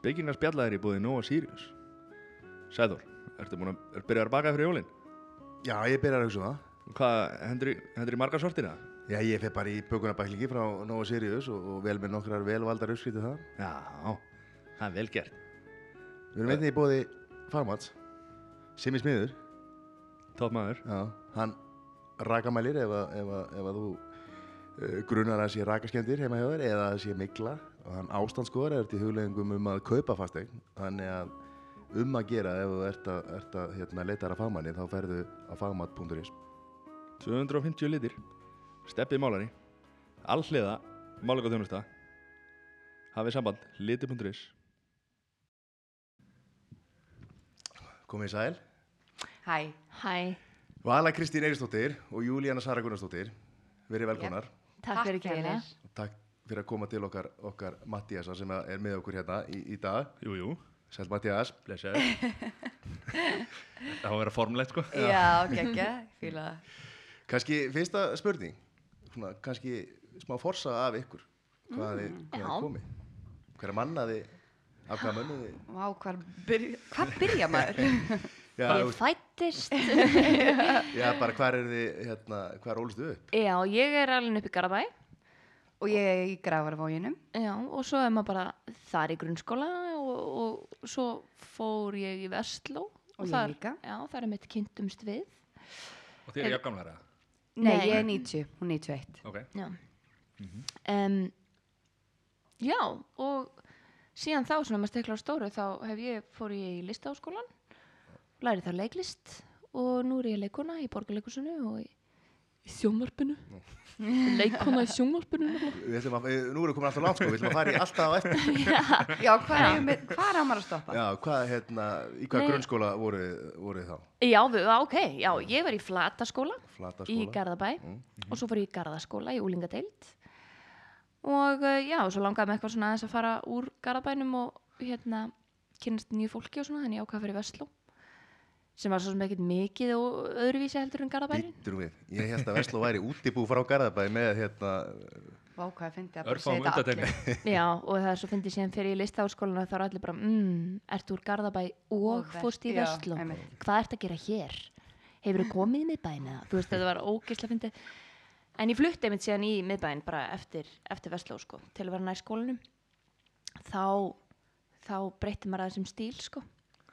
Spekingar spjallaðir í búið Nóa Sirius Sæður, ertu búin að er byrjað að baka fyrir jólin? Já, ég byrjar að hugsa um það. Hvað, hendur í, hendur í margar sortina? Já, ég fer bara í bökunarbæklingi frá Nova Sirius og, og vel með nokkrar velvaldar uppskrítið það. Já, það er vel gert Við erum einnig í bóði Farmats, er smiður. Tótt maður Já, hann rakamælir ef, að- ef, að- ef að þú uh, grunar að sé rakaskemdir heima hjá þér eða að sé mikla og hann ástandskoðar er til hugleggingum um að kaupa fastegn þannig að um að gera ef þú ert að, ert að hérna, leita þér að fagmanni þá ferðu á fagmat.is 250 litir. Steppið málari. Allhliða Málega þjónusta Hafið samband. Liti.is Komið í sæl Hæ, Hæ, Vala Kristín Eiristóttir og Júlíana Sara Gunnarsdóttir. Verið velkonar. Takk fyrir kæla fyrir. og takk fyrir að koma til okkar, okkar Mattíasa sem er með okkur hérna í, í dag. Jú, jú. Sæl Mattías Blessaður. Það var að vera formlegt sko. Já, geggja, fíla það. Kannski fyrsta spurning. Svona, kannski smá forsa af ykkur. Hvað hvað já. þið komið? Hver er mannaði af hvað mönnuði Vá, hvar byrja maður? já, Ég fættist já, bara hvar er þið hérna, hvar ólstu upp? Já, ég er alveg upp í Garabæ Og ég er í gravarvóginum. Já, og svo er maður bara þar í grunnskóla og, og svo fór ég í Vestló Og ég þar, líka. Já, þar er mitt kynntumst við. Og þið eru jafn gamlara Nei, Nei. ég er 90, hún 91. Ok. Já. Um, Já, og síðan þá svona maður stekla á stóru þá hef ég, fór ég í listaháskólan lærið þar leiklist og nú er ég leikona í borgarleikusinu og í, í sjónvarpinu. Leikona í sjónvarpinu nefnilega. Við ætlum að, við- nú erum við komin alltaf langt sko, við ætlum að fara í alltaf á eftir. Já, hvað er, með, hvað er á maður að stoppa? já, hvað, hérna, í hvað Nei. grunnskóla voru, voru þá? Já, við, ok, já, ég var í Flataskóla. Flata í Garðabæ. Mm, og svo fór ég í Garðaskóla í Úlingadeild og uh, já, svo langaði mig eitthvað svona aðeins að fara úr Garðabænum og hérna kynast nýju fólki og svona, þannig ég ákvað að fara í Vestló sem var svo sem ekkert mikið og öðruvísi heldur en Garðabærin Býttum við, ég held að Vestló væri útibú frá Garðabæ með hérna, Vá, hvað er fyndið að bara segja þetta allir. Já, og það er svo fyndið síðan fyrir í listaháskólan og þá er allir bara, mm, ertu úr Garðabæ og, fórst í einmitt. hvað ertu að gera hér? Hefur þú komið í miðbæin eða? Þú veist, þetta var ógeðslega fyndið en ég flutti einmitt síðan í miðbæin bara eftir, eftir Vestló, sko, til að vera nær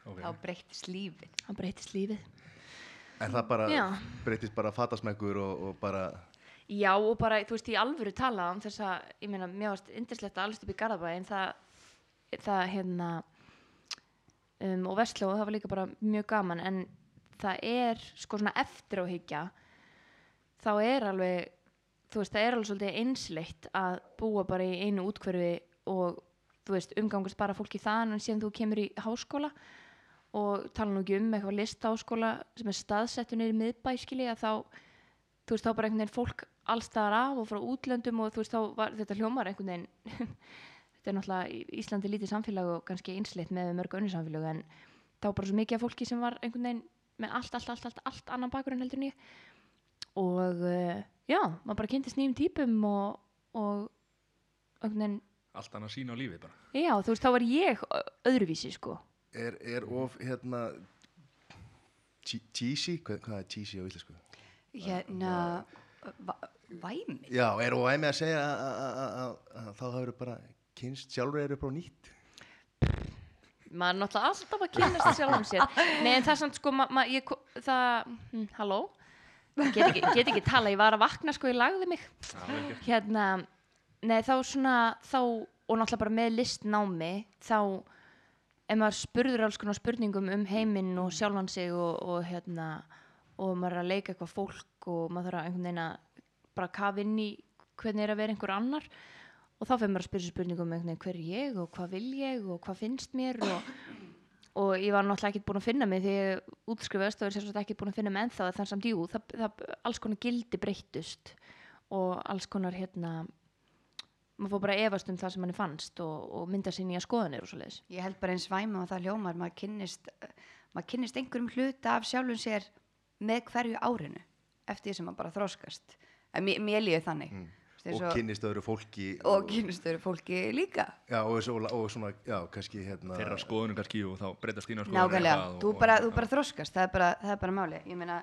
skólanum þá að breyttist lífið. þá breyttist lífið en það bara Já. breytist bara fatasmekkur og, og bara Já, og bara, þú veist, í alvöru tala um þess að, ég meina, mér varst yndislegt að alveg upp í Garðabæ, en það, það, hérna, um, og Vestló, það var líka bara mjög gaman, en það er, sko, svona eftir áhyggja, þá er alveg, þú veist, það er alveg svolítið einsleitt að búa bara í einu útkverfi og, þú veist, umgangast bara fólki þannig sem þú kemur í háskóla og tala nú ekki um eitthvað listaháskóla sem er staðsettur niður í miðbæ, skilji, að þá, þú veist, þá bara einhvern veginn fólk allstaðar af og frá útlöndum og þú veist, þá var þetta hljómar einhvern veginn þetta er náttúrulega Íslandi lítið samfélag og kannski einsleitt með mörg önnur samfélag en þá bara svo mikið af fólki sem var einhvern veginn með allt, allt, allt, allt, allt annan bakgrunn heldur en ég. Og uh, já, maður bara kynntist nýjum típum og, og einhvern veginn, Allt annað sín á lífið bara. Já, þú veist, þá var ég öðruvísi, sko er, er of hérna che- cheesy, hvað, hvað er cheesy á íslensku? Hérna, væmi. Já, er of æmi að segja að- að- að að- að þá hafur bara kynst sjálfur eru bara nýtt. Maður er náttúrulega alltaf að kynast sjálfum sér. Nei en það er samt sko ma, ma, ég, það, hm, halló? Get ekki, get ekki tala, ég var að vakna sko ég lagði mig. Hérna, nei þá svona þá, og náttúrulega bara með listnámi þá ef maður spurður alls konar spurningum um heiminn og sjálfan sig og, og hérna og maður er að leika eitthvað fólk og maður þarf að einhvern veginn að bara kafa inn í hvernig er að vera einhver annar og þá fyrir maður að spyrja spurningum um einhvern veginn hver er ég og hvað vil ég og hvað finnst mér og, og ég var náttúrulega ekki búin að finna mig því ég útskrifaðist og er sérstaklega ekki búin að finna mig ennþá þannig samt jú, það, það, alls konar gildi breyttust og alls konar hérna maður fór bara að efast um það sem manni fannst og, og mynda sér nýja skoðanir og svo leiðis Ég held bara eins væmi og það hljómar, maður kynnist, maður kynnist einhverjum hluta af sjálfum sér með hverju árinu eftir því sem maður bara þroskast. En mér, mér líður þannig. Mm. og kynnist öðru fólki og kynnist öðru fólki líka. Já, og, og, og svona, já, kannski hérna þeirra skoðunum kannski og þá breytast þína skoðunum nákvæmlega, þú bara, þú bara þroskast. Það er bara, það er bara máli ég meina,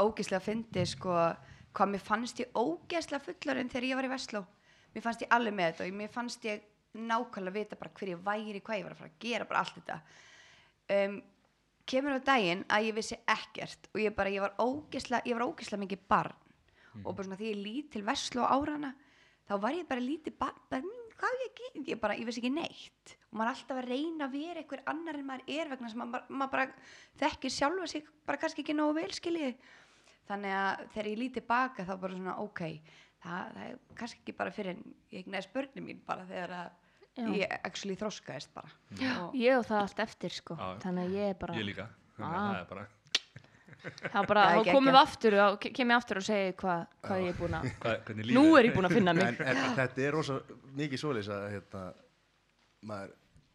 ógeðslega fyndi sko, hvað mér fannst ég ógeðslega fullarinn þegar ég var í Vestló mér fannst ég alveg með þetta og mér fannst ég nákvæmlega vita bara hver ég væri hvað ég var að fara að gera, bara allt þetta. Um, kemur á daginn að ég vissi ekkert og ég bara, ég var ógeðslega mikið barn. Og bara svona því ég lít til Vestló árana þá var ég bara lítið barn bara, "Mm, hvað á ég gera, ég bara, ég vissi ekki neitt. Og maður er alltaf að reyna að vera einhver annar en maður er vegna sem maður, maður bara þekkir sjálfa sig bara kannski ekki nógu vel skiljiði þannig að þegar ég lítið baka þá bara svona ok, það, það er kannski ekki bara fyrir en ég egnaði spörni mín bara þegar að Já. ég actually þroskaðist bara og, ég og það allt eftir sko Já. þannig að ég er bara ég líka Þannig að Ah. það er bara þá bara, Já, þá geggjað. komum við aftur og ke- kem ég aftur og segi hvað hva ég er búin að hvað, hvernig nú lífið er ég búin að finna mig en, en þetta er rosa mikið svoleiðis að hérna, maður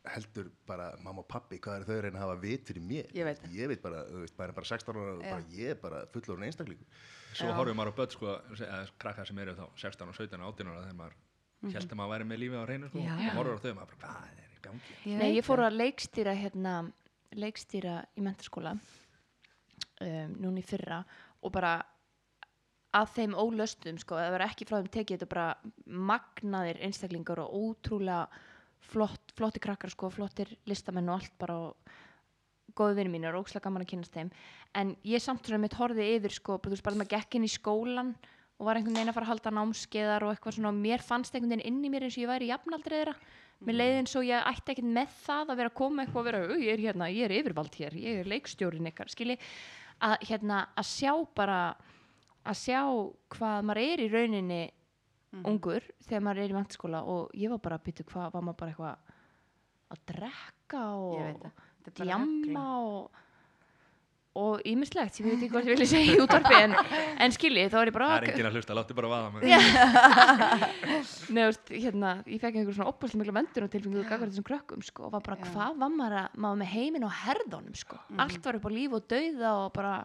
heldur bara mamma og pappi hvað er þau reyna að hafa vit fyrir mér? Ég veit ég veit bara, þú veist, bara, bara 16 ára og bara, ég er bara fullorinn einstaklingur. Svo Já. horfum maður á börn sko, eða krakkar sem eru þá 16 og 17 og 18 ára þegar maður held að maður væri með lífið á reynu sko, Já. og horfum á þau og maður bara, hvað er í gangi? Ég Nei, ég fór að leikstýra hérna, leikstýra í mentaskóla um, núna í fyrra og bara að þeim ólöstum sko, það var ekki frá þeim tekið þetta bara magnaðir einstaklingar og ótrúlega flott, flotti krakkar sko, flottir listamenn og allt bara og góðu vinni mínir og ókslega gaman að kynast þeim. En ég samt svona mitt horfið yfir sko, bara, þú veist, bara maður gekk inn í skólan og var einhvern veginn að fara að halda námskeiðar og eitthvað svona, og mér fannst einhvern veginn inn í mér eins og ég væri jafnaldrei þeirra. Mér leiði eins og ég ætti ekkert með það að vera að koma eitthvað og vera, "Ú, ég er hérna, ég er yfirvald hér ég er leikstjórin ykkar, skilji. Að, hérna, að sjá bara að sjá hvað maður er í rauninni ungur þegar maður er í mentaskóla og ég var bara að bytja hvað var maður bara eitthvað að drekka og djamma og og ímislegt sem ég veit ekki hvað ég vilja segja í útvarpi en, en skilji, þá er ég bara það er enginn að hlusta, láttu bara vaða með veist, hérna, ég fekk einhver svona opaslega mikla vendur og tilfengu gagvar þessum krökkum, sko, og var bara, Já. hvað var maður að, maður var með heiminn á herðunum, sko, allt var upp á líf og dauða og bara,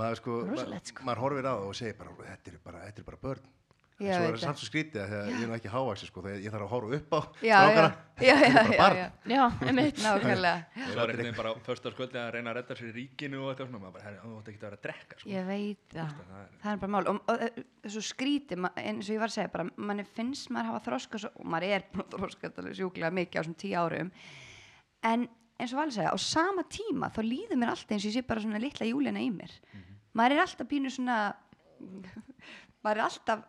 maður sko, Rosalegt, sko. maður horfir á það og segir bara, þetta er bara, þetta er bara börn Já, svo er það samt svo skrítið að þegar ég er ekki hávaxi sko, þegar ég þarf að horfa upp á strákana, já, já, þetta er bara já, barn. já, einmitt, nákvæmlega. Það er einhvern veginn bara första skvöldi að reyna að redda sér í ríkinu og eitthvað svona, maður bara, herri, þú ætti ekki að vera að drekka sko. ég veit það. það er, það bara mál. Og, og, og svo skríti, eins og ég var að segja bara, manni finnst maður hafa þroska svo, og maður er að þroska alveg sjúklega mikið á þessum tíu árum. En eins og Valur segja, á sama tíma þá líður mér alltaf eins og ég sé bara svona litla júlina í mér. Maður er alltaf pínu svona maður er alltaf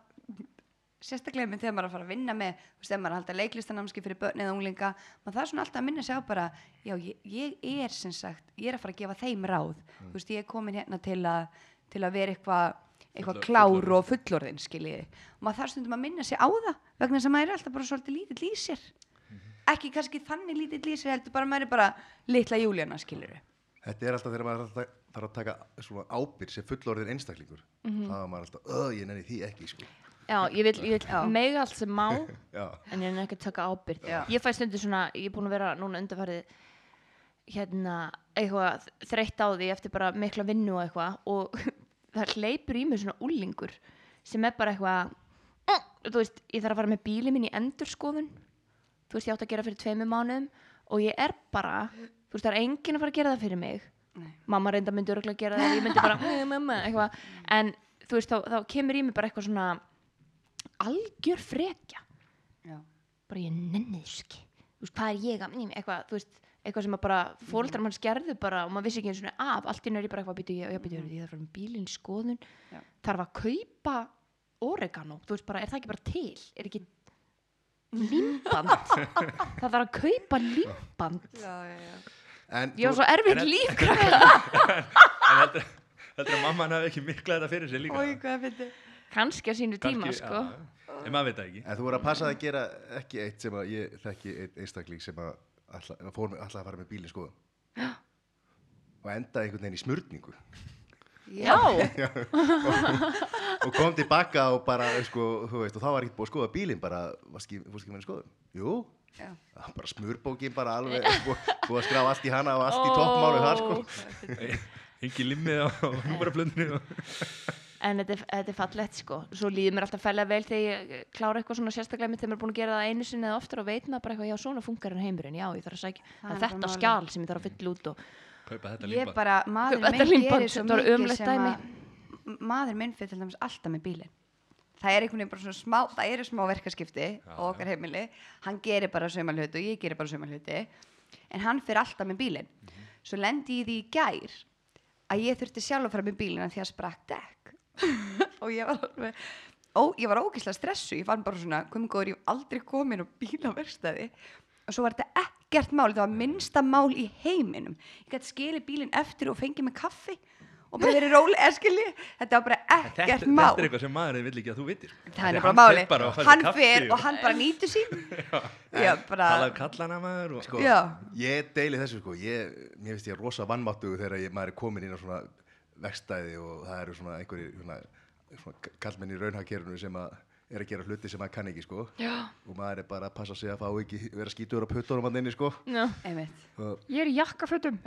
sérstaklega minn þegar maður er að fara að vinna með þú veist, þegar maður er að halda leiklistanamski fyrir börn eða unglinga, maður það er svona alltaf að minna sig á bara já, ég, ég er sem sagt ég er að fara að gefa þeim ráð. Þú veist, ég er komin hérna til að til að vera eitthvað eitthvað klár og fullorðin skiljiði og maður þarf stundum að minna sig á það vegna þess að maður er alltaf bara svolítið lítill í sér. Ekki kannski þannig lítill í sér heldur bara maður er bara litla Júlíana skiljiði þetta er alltaf þegar maður þarf að- þarf að taka svona ábyrg sem fullorðin einstaklingur. Þá er maður alltaf, öð, ég nenni því ekki sko. Já, ég vil, ég vil mega allt sem má, en ég er ekki að taka ábyrgð, Já. ég fæ stundu svona, ég er búin að vera núna undarfærið, hérna, eitthvað þreytt á því eftir bara mikla vinnu og eitthvað, og það hleypur í mig svona úlingur, sem er bara eitthvað, "Mm," þú veist, ég þarf að fara með bílið minn í endurskoðun, þú veist, ég átt að gera fyrir tveimur mánuðum og ég er bara, þú veist, það er enginn að fara að gera það fyrir mig. Nei. mamma reynda myndi örgulega gera það ég myndi bara, "Nei, mamma, eitthvað. En þú veist, þá, þá kemur í mig bara eitthvað svona algjör frekja. Já, bara ég nenni þess ekki. Þú veist, hvað er ég að, eitthvað, þú veist eitthvað sem að bara fóreldrar mann skerðu bara og maður vissi ekki eins og af, allt í nöri bara eitthvað býtu, ég, ég býtu, ég þarf að fara með bílinn skoðun. Já. þarf að kaupa oregano, þú veist bara, er það ekki bara til? Er ekki límband það þarf að kaupa límband já, já, já. en ég var svo erfitt en- líf krakka. en heldur, heldur að mamma hann hafi ekki mikla þetta fyrir sér líka. Fyndi kannski á sínu tíma Kannski- sko. já. en maður veit það ekki. En þú voru að passa að gera ekki eitt sem að ég þekki eitt einstakling sem að ætla, fór ætla að fara með bílinn skoðum og enda einhvern veginn í smurningu. Já, og kom tilbaka og bara sko, þú veist, og þá var ekki búið að skoða bílinn bara, fórst ekki með skoðum? Jú, Já. Bara smurbókin bara alveg búið, að skrá allt í hana og allt í toppmálu þar sko. Hengi limmið á númerablöndinu og en þetta, er- þetta er fallegt sko. Svo líður mér alltaf fælega vel þegar ég eh, klára eitthvað svona sérstaklega mitt þegar maður er búin að gera það einu sinni eða oftar og veit maður bara eitthvað, já svona funkar hann heimurinn já, ég þarf að sækja, Það er er þetta skjál sem ég þarf að fylla út og kaupa þetta ég límband. bara, maður Þetta minn gerir svo mikið sem dæmi. að maður minn fyrir til dæmis alltaf með bílinn. Það er einhvern veginn bara svona smá það eru smá verkaskipti Já, á okkar heimili. Hann gerir bara söma hluti og ég gerir bara söma hluti en hann fyrir alltaf með bílinn. Svo lendi ég í því í gær að ég þurfti sjálf að fara með bílinn af því að sprakk dekk og ég var alveg ó, ég var ógeðslega stressu, ég fann bara svona komið góður, ég hef aldrei komin á bílaverstaði og svo var þetta ekkert mál þetta var minnsta mál í heiminum. Ég gæti skilið bílinn eftir og fengið mig kaffi og bara verið róli, eskili þetta var bara þetta, ekkert þetta mál er eitthvað sem maðurinn vill ekki að þú vitir. Það er bara hann máli, hann kaffi fer og og hann bara nýtur sín. Já, bara talaðu kallana maður og Sko, ég deili þessu sko, ég, mér finnst ég rosa vannmáttugu þegar ég, maður er komin inn á svona vegstæði og það eru svona einhverjir svona, svona kallmenn í raunhagkerfinu sem að er að gera hluti sem maður kann ekki sko. Já, og maður er bara að passa sig að fá ekki vera skítur á puttunum hann inni sko. Já. einmitt. Og ég er í jakkafötum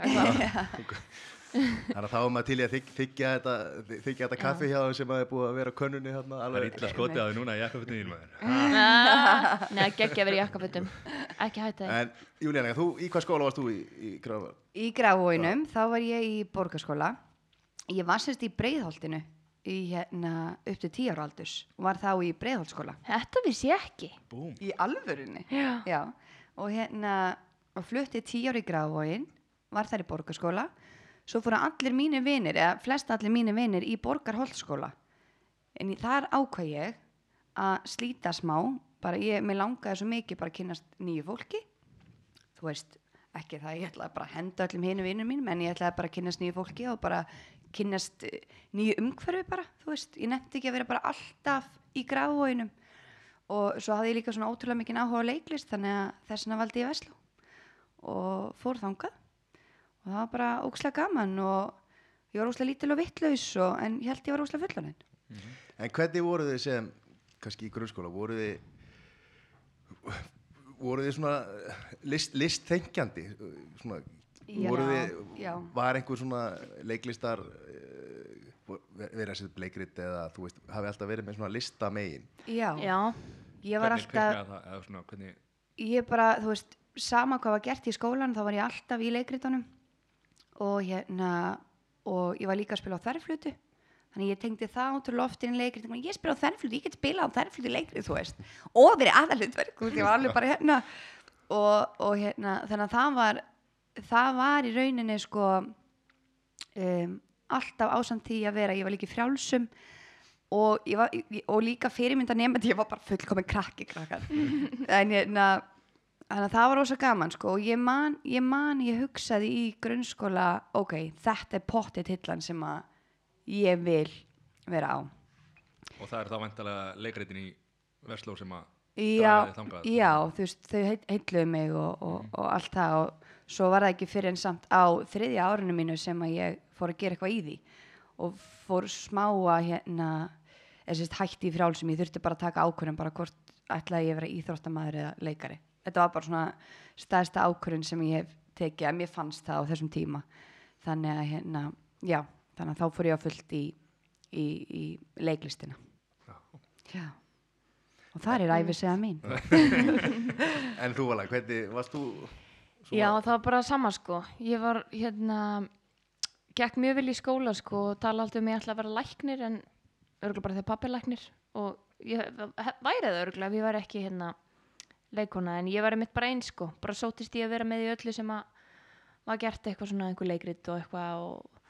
þannig að þá er maður til í að þykja, þetta, þykja þetta kaffi hjá þeim sem maður er búið að vera á könnunni hérna það er illa skotið á því núna í jakkafötinu maður Nei, geggja að vera í jakkafötum. Ekki hætta þig En Júlíana, þú, í hvað skóla varst þú í, í Grafa? í Grafóinum, þá var ég í borgarskóla ég var sérst í Breiðholtinu í hérna upp til 10 ára aldurs og var þá í Breiðholtskóla Þetta vissi ég ekki. Búm í alvörunni? Já, Já, og hérna og flutti tíu ári í Grafvóin var þar í borgarskóla. Svo fóru allir mínir vinir, eða flest allir mínir vinir í borgarholtskóla en í, þar ákvað ég að slíta smá bara ég, mér langaði svo mikið bara að kynnast nýju fólki. Þú veist, ekki það ég ætlaði bara að henda öllum hinu vinnum mínum en ég ætlaði bara að kynnast nýju fólki og bara kynnast eh, nýju umhverfi bara, þú veist, ég nefndi ekki að vera bara alltaf í Grafvóinum og svo hafði ég líka svona ótrúlega mikið áhuga á leiklist þannig að þess vegna valdi ég Veslu og fór þangað. Og það var bara ókslega gaman og ég var ókslega lítil og vittlaus og, en ég held ég var ókslega fullanin En hvernig voru þið sem, kannski í grunnskóla, voru þið voru þið svona list, listþengjandi svona, Já, voru þið, já. var einhver svona leiklistar eh, verið að setja upp leikrit eða þú veist, hafi alltaf verið með svona lista megin? Já, já, ég var hvernig alltaf það? Eða svona hvernig ég bara, þú veist, sama hvað var gert í skólan þá var ég alltaf í leikritunum. Og hérna og ég var líka að spila á þærflutu þannig ég tengdi það ótrúlega oft inn í leikrit ég spila á þærflutu, ég get spila á þærflutu leikrit þú veist, og verið aðalutverk þú veist, ég var alveg bara hérna. Og, og hérna, þannig að það var það var í rauninni sko um, alltaf ásamt því að vera, ég var líka frjálsum og, ég var, og líka fyrirmynda nefndi, ég var bara fullkomin krakki krakkar. En hérna þannig að það var ósa gaman sko og ég man, ég man, ég hugsaði í grunnskóla, ok, þetta er pottið hillan sem að ég vil vera á. Og það er þá vantalega leikreitin í Versló sem að já, Draga þig þangað. já, þú veist, þau heit- heilluðu mig og, og, og allt það og svo var það ekki fyrir en samt á þriðja árinu mínu sem að ég fór að gera eitthvað í því. Og fór smá að hérna, hætti í frjálsum. Ég þurfti bara að taka ákvörðin bara hvort ætlaði ég að vera íþróttamaður eða leikari. Þetta var bara svona stærsta ákvörðin sem ég hef tekið að mér fannst það á þessum tíma. Þannig að hérna, já þannig að þá fór ég að fullt í, í, í leiklistina. Já. Og það er æfisega mín. En þú Vala, hvernig, varst þú svona, já, það var bara sama sko. Ég var hérna gekk mjög vel í skóla sko og tala alltaf um ég ætla að vera læknir en örgulega bara þegar pappi er læknir. Og ég he- væri það örgulega ef ég var ekki hérna leikona en ég var mitt bara eins sko. Bara sótist ég að vera með í öllu sem að var gert eitthvað svona einhver leikrit og eitthvað og,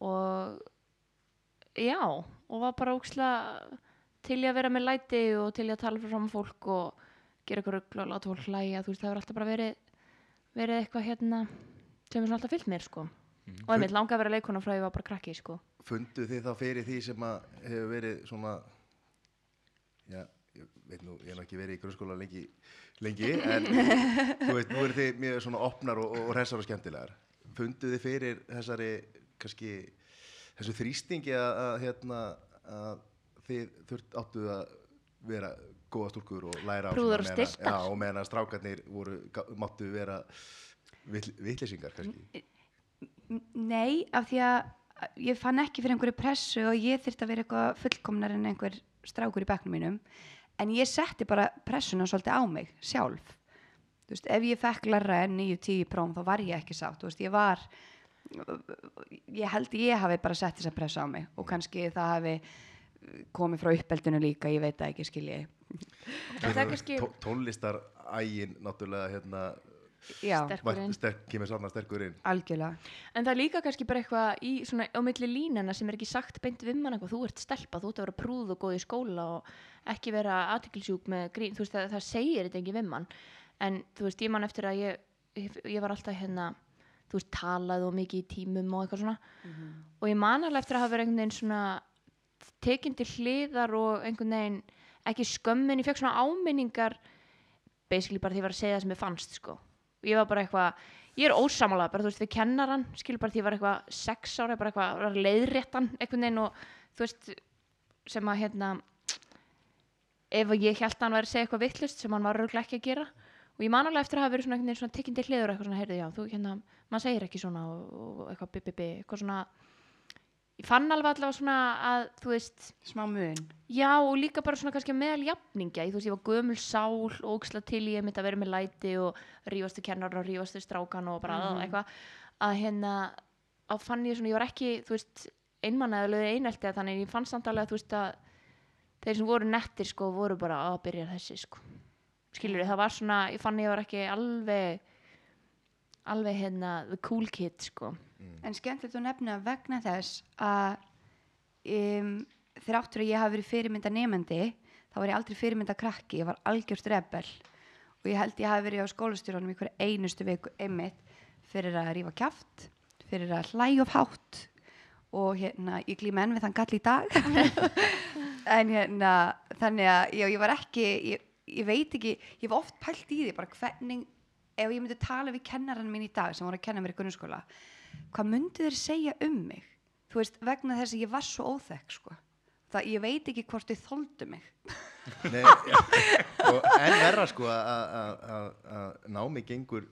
og já og var bara ókslega til ég að vera með læti og til ég að tala fram fólk og gera eitthvað rugl og láta fólk hlæja þú veist það hefur alltaf bara verið verið eitthvað hérna sem er svona alltaf fyllt mér sko. Og einmitt langa að vera leikona frá því ég var bara krakki sko. Fundu þið þá fyrir því sem að hefur verið svona já, ég veit nú, ég hef ekki verið í grunnskóla lengi, lengi en þú veit, nú eru þið mjög svona opnar og, og hressar og skemmtilegar. Fundu þið fyrir þessari kannski þessu þrýstingi að, að hérna að þið þurft áttu að vera góða stúlkur og læra á Prúðar svona og stilltar. já, og meðan að strákarnir voru, máttu vera vill, vitleysingar kannski. Nei, af því að ég fann ekki fyrir einhverju pressu og ég þyrfti að vera eitthvað fullkomnar en einhver strákur í bekknum mínum. En ég setti bara pressuna svolítið á mig sjálf. Þú veist, ef ég fekk larra en 9-10 próm þá var ég ekki sátt, þú veist, ég var ég held ég hafi bara sett þessa pressu á mig og kannski það hafi komið frá uppeldinu líka, ég veit ekki skilji það er kannski Tó- tónlistarægin náttúrulega hérna já, Sterk. sterkur inn. algjörlega. En það er líka kannski bara eitthvað í svona á milli línana sem er ekki sagt beint við mann eitthvað, þú ert stelpa, þú ert að vera prúð og góð í skóla og ekki vera aðtiklisjúk með grín, þú veist það, það segir þetta ekki við mann, en þú veist ég man eftir að ég, ég, ég var alltaf hérna, þú veist talað og mikið í tímum og eitthvað svona. Og ég man alveg eftir að hafa verið einhvern veginn svona tekin til hliðar og einhvern veginn ekki skömmin, ég fekk svona áminningar basically bara því ég var að segja það sem ég fannst sko. ég var bara eitthvað ég er ósamála, bara þú veist við kennaran skilur bara því ég var eitthvað sex ára bara eitthvað leiðréttan einhvern veginn og þú veist sem að hérna ef að ég held að hann væri að segja eitthvað vittlust sem hann var örgulega ekki að gera og ég man alveg eftir að hafa verið svona svona tekinn til hliður eitthvað svona, heyrðu já, þú hérna maður segir ekki svona og, og eitthvað bi, bi, bi, eitthvað svona ég fann alveg allavega svona að þú veist smá mun. Já og líka bara svona kannski meðal jafningja, ég, ég var gömul sál og ógisla til ég mitt að vera með læti og rífastu kennar og rífastu strákan og bara Mhm. eitthvað. Að hérna á fann ég svona, ég var ekki þú veist, einmannaðalegu einelti að þannig ég fann samt alveg að þú veist að þeir sem voru nettir sko voru bara að byrja þessi sko. Skilur það var svona, ég fann ég var ekki alveg alveg hérna the cool kid sko. En skemmtilegt að nefna vegna þess að um, þráttur að ég hafi verið fyrirmynda nefandi þá var ég aldrei fyrirmynda krakki, ég var algjörst rebel. Og ég held ég hafi verið á skólastjórunum í hverju einustu viku einmitt fyrir að rífa kjaft, fyrir að hlæja of hátt og hérna ég glýma enn við þann gall í dag. En hérna þannig að já, ég var ekki ég, ég veit ekki, ég var oft pælt í því bara hvernig, ef ég myndi tala við kennarann mín í dag sem voru að kenna mér í grunnskóla hvað myndu þeir segja um mig þú veist, vegna þess að ég var svo óþekk sko. það ég veit ekki hvort þau þóldu mig Nei, ja, og en verra sko að- að að- að námi gengur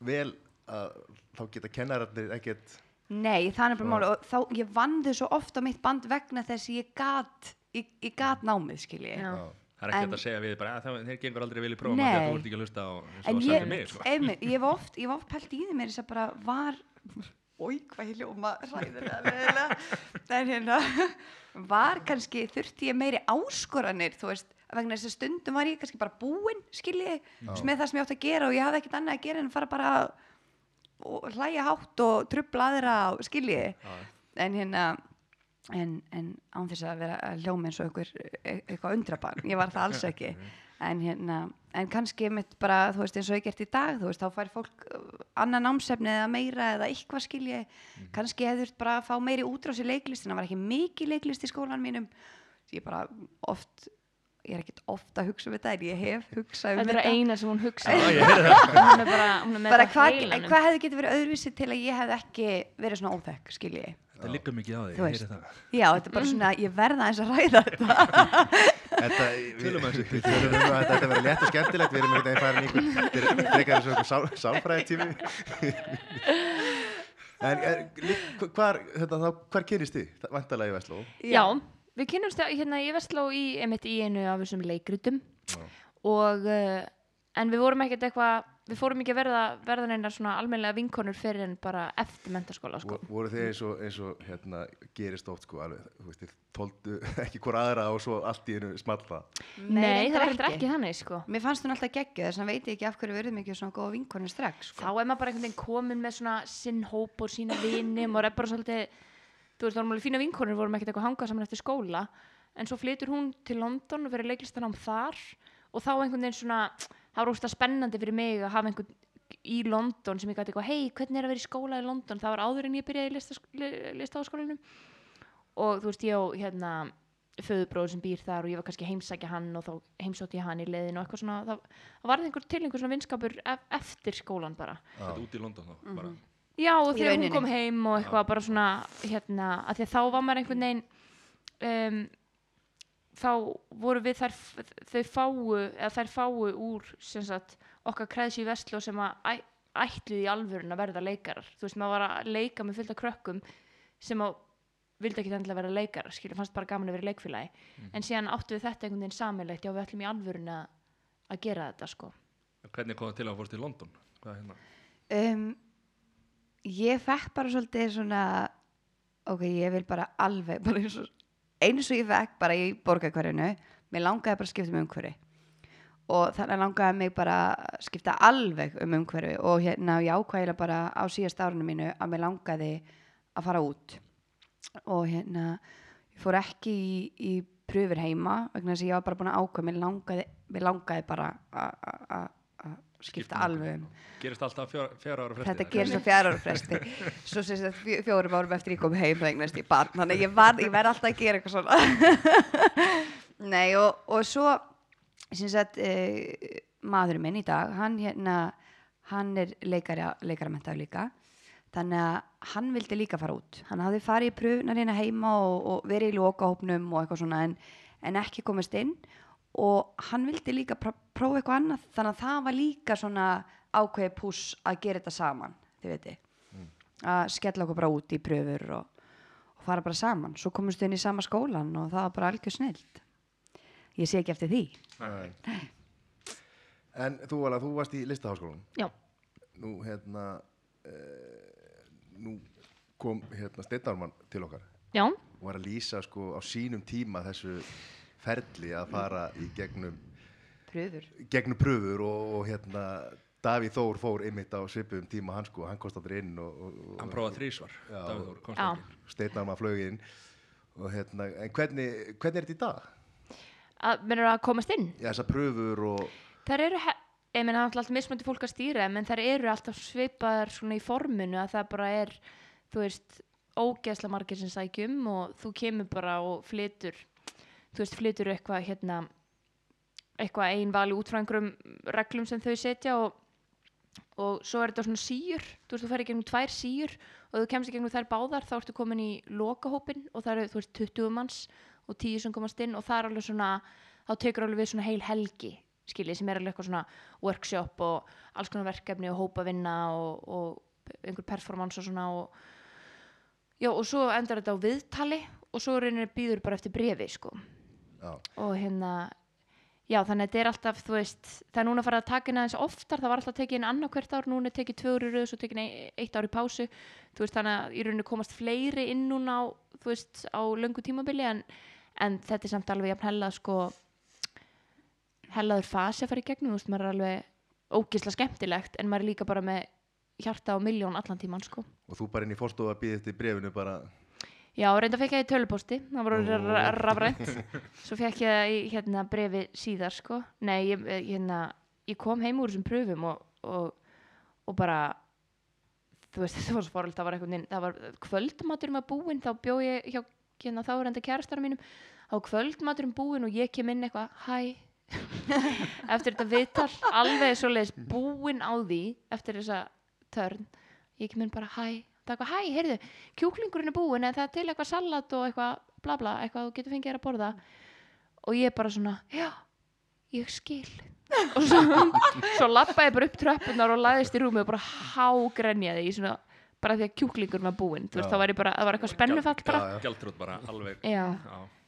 vel að þá geta kennararnir ekkert nei, það er bara máli og þá, ég þau svo ofta mitt band vegna þess að ég gat ég, ég gat námið, skilji Já. Já. Það er ekki En- hægt að segja við bara að það, þeir gengur aldrei vel í prófum Nei. að þú ert ekki að hlusta á eins og að ég, segja mig sko. einmitt, ég var oft oft pælt í því mér þess að bara var oi, hvað ég ljóma en hérna var kannski, þurfti ég meiri áskoranir þú veist, vegna þess að stundum var ég kannski bara búinn, skilji með það sem ég átti að gera og ég hafði ekkert annað að gera en fara bara og hlæja hátt og trubla aðra og skilji en hérna en, en án þess að vera að hljóma eins og einhver, eitthvað undrabarn ég var það alls ekki. En hérna en kannski mitt bara, þú veist, eins og ég gert í dag þú veist, þá fær fólk uh, annan námsefni eða meira eða eitthvað skilji kannski hefur bara að fá meiri útrás í leiklistin það var ekki mikið leiklist í skólan mínum. Ég bara oft ég er ekkert ofta að hugsa um þetta en ég hef hugsað um Þetta er þetta. eina sem hún hugsa það. hún er bara, hún er með bara þetta á hvað heilanum. hva hefði getið verið öðruvísi til að ég hefði ekki verið svona óþekk, skilji Það liggur mikið á því, Þú ég heyri það. já, þetta er bara svona, ég verða eins að ræða þetta. Þetta, um þetta verður létt og skemmtilegt við erum einhvern veginn farin í einhvern þetta er frekar eins og einhver sál, sálfræði tími en er, lík- hvar, þetta, þá, hvar kynist þið? Vantalega í Vestló Já, við kynnumst það hérna í Vestló í, einmitt í einu af þessum leikritum Já. og uh, en við vorum ekkert eitthvað við fórum ekki að verða, verða neina svona almennlega vinkonur fyrir en bara eftir mentaskóla sko. Vo- voru þið eins og, eins og hérna, gerist oft sko alveg, þú veist, þið tóldu ekki hvora aðra og svo allt í einu smalla Nei, það reyndar var heldur ekki þannig sko. Mér fannst hún alltaf geggjuð þess að veit ég ekki af hverju við erum ekki svona góða vinkonur strax þá sko. er maður bara einhvern veginn komin með svona sinn hóp og sína vini maður er bara svolítið þú veist, þá erum alveg fína vinkonur, vorum ekkert eitthvað að hanga saman eftir skóla. En svo flytur hún til London og verið leiklistanám þar. Og þá einhvern veginn svona það var óslega spennandi fyrir mig að hafa einhvern í London sem ég gæti eitthvað hei, hvernig er að vera í skóla í London? Það var áður en ég byrjaði í listaháskólanum. Og þú veist, ég og hérna föðubróður sem býr þar og ég var kannski heimsækja hann og þá heimsótti ég hann í leiðin og eitthvað svona. Það, það var einhver til einhver svona vinskapur ef, eftir skólan bara. Þetta út í London þá, bara. Já, og Í þegar hún rauninni. kom heim og eitthvað bara svona, hérna, að því að þá var maður einhvern veginn um, þá voru við þær, þau fáu, eða þær fáu úr, sem sagt, okkar kreðs í vestló sem að ætluði í alvörun að verða leikarar. Þú veist, maður var að leika með fullt af krökkum sem á vildi ekki endilega vera leikar skilur, fannst bara gaman að vera leikfélagi en síðan áttu við þetta einhvern veginn samilegt já við ætlum í alvörun að að gera þetta sko Hvernig kom það til að fórst í London? Hvað er hérna? um, ég fekk bara svolítið svona ok, ég vil bara alveg bara eins og, eins og ég fekk bara í borgarkvarinu mér langaði bara að skipta um umhverfi. Og þannig langaði mig bara að skipta alveg um umhverfi og hérna ég ákvæðilega bara á síðast árunum mínu að mér langaði að fara út. Og hérna ég fór ekki í, í pröfur heima vegna þess að ég var bara búin að ákvæða mér langaði, mér langaði bara að skipta alveg um. Gerist alltaf fjör, fjara ára fresti? Þetta gerist á fjara ára fresti. Svo sem sagt fjó- fjórum árum eftir ég kom heim það Þannig að ég, var, ég verð alltaf að gera eitthvað svona. Nei og, og svo sem sagt e, maðurinn minn í dag hann hérna hann er leikari, leikaramentaður líka þannig að hann vildi líka fara út. Hann hafði farið í pröfunar hérna heima og, og verið í lokahópnum og eitthvað svona en, en ekki komist inn. og hann vildi líka pró- prófa eitthvað annað þannig að það var líka svona ákveði púss að gera þetta saman þið veitir að skella okkur bara út í pröfur og, og fara bara saman. Svo komumst við inn í sama skólan og það var bara algjör snilt. Ég sé ekki eftir því. Nei. En þú, Vala, þú varst í listaháskólanum. já, Nú, hérna, uh, nú kom hérna Steinarmann til okkar. Já, og var að lýsa sko á sínum tíma þessu ferli að fara í gegnum, pröfur gegnum pröfur og, og hérna Davíð Þór fór einmitt á svipum tíma hann sko, hann komst aldrei inn og, og, Hann prófaði þrísvar, Já. Davíð Þór, komst Já. ekki. Steinarmann flög inn og hérna, en hvernig, hvernig er þetta í dag? að mennur að komast inn Já, þessar pröfur og þær eru ég meina það er alltaf mismöndi fólk að stýra en þær eru alltaf svipaðar svona í forminu að það bara er þú veist, ógeðsla margir sem sækjum og þú kemur bara og flytur þú veist, flytur eitthvað hérna eitthvað ein vali út frá einhverjum reglum sem þau setja og, og svo er þetta svona síur. Þú veist, þú ferð í gegnum tvær síur og þú kemst í gegnum þær báðar, þá ertu komin í lokahópin og það eru, þú veist, 20 manns og 10 sem komast inn og það er alveg svona þá tekur alveg við svona heil helgi skiljið sem er alveg eitthvað svona workshop og alls konar verkefni og hópavinna og, og einhver performance og svona og já og svo endar þetta á viðtali og svo reynir býður bara eftir brefi sko og hérna já þannig að þetta er alltaf þú veist það er núna að fara að taka inn aðeins oftar það var alltaf tekið inn annað hvert ár núna er tekið tvö ári röð svo tekið eitt ár í pásu. Þú veist þannig að í rauninu komast fleiri inn núna á þú veist á löngu tímabili en, en þetta er samt alveg jafn hella sko hellaður fasi að fara í gegnum þú veist maður er alveg ógisla skemmtilegt en maður er líka bara með hjarta á miljón allan tíman sko. Og þú bara inn í fórstofu að býða eftir brefinu bara Já, reynda fekk ég í tölupósti, það orðið ra- rafrænt. Svo fekk ég það í hérna, brefi síðar sko. Nei, ég, eh, hérna, ég kom heim úr þessum pröfum og, og, og bara þú veist, það var svo foröld, það var veginn það var kvöldmaturum að búinn þá bjó ég hjá hérna, þá er enda kærastara mínum. Þá kvöldmaturum búinn og ég kem inn eitthvað hæ? Eftir þetta viðtal, alveg svoleiðis búinn á því eftir þessa törn ég kem inn bara hæ það er eitthvað, hæ, heyrðu, kjúklingurinn er búinn en það er til eitthvað salat og eitthvað bla bla, eitthvað þú getur fengið þér að borða? Og ég bara svona, já ég skil. Og svo, svo lappaði ég bara upp tröppunar og lagðist í rúmi og bara hágrenjaði í svona, bara því að kjúklingurinn var búinn þú veist, þá var ég bara, það var eitthvað spennufall bara. Gjaldrútt bara alveg. já,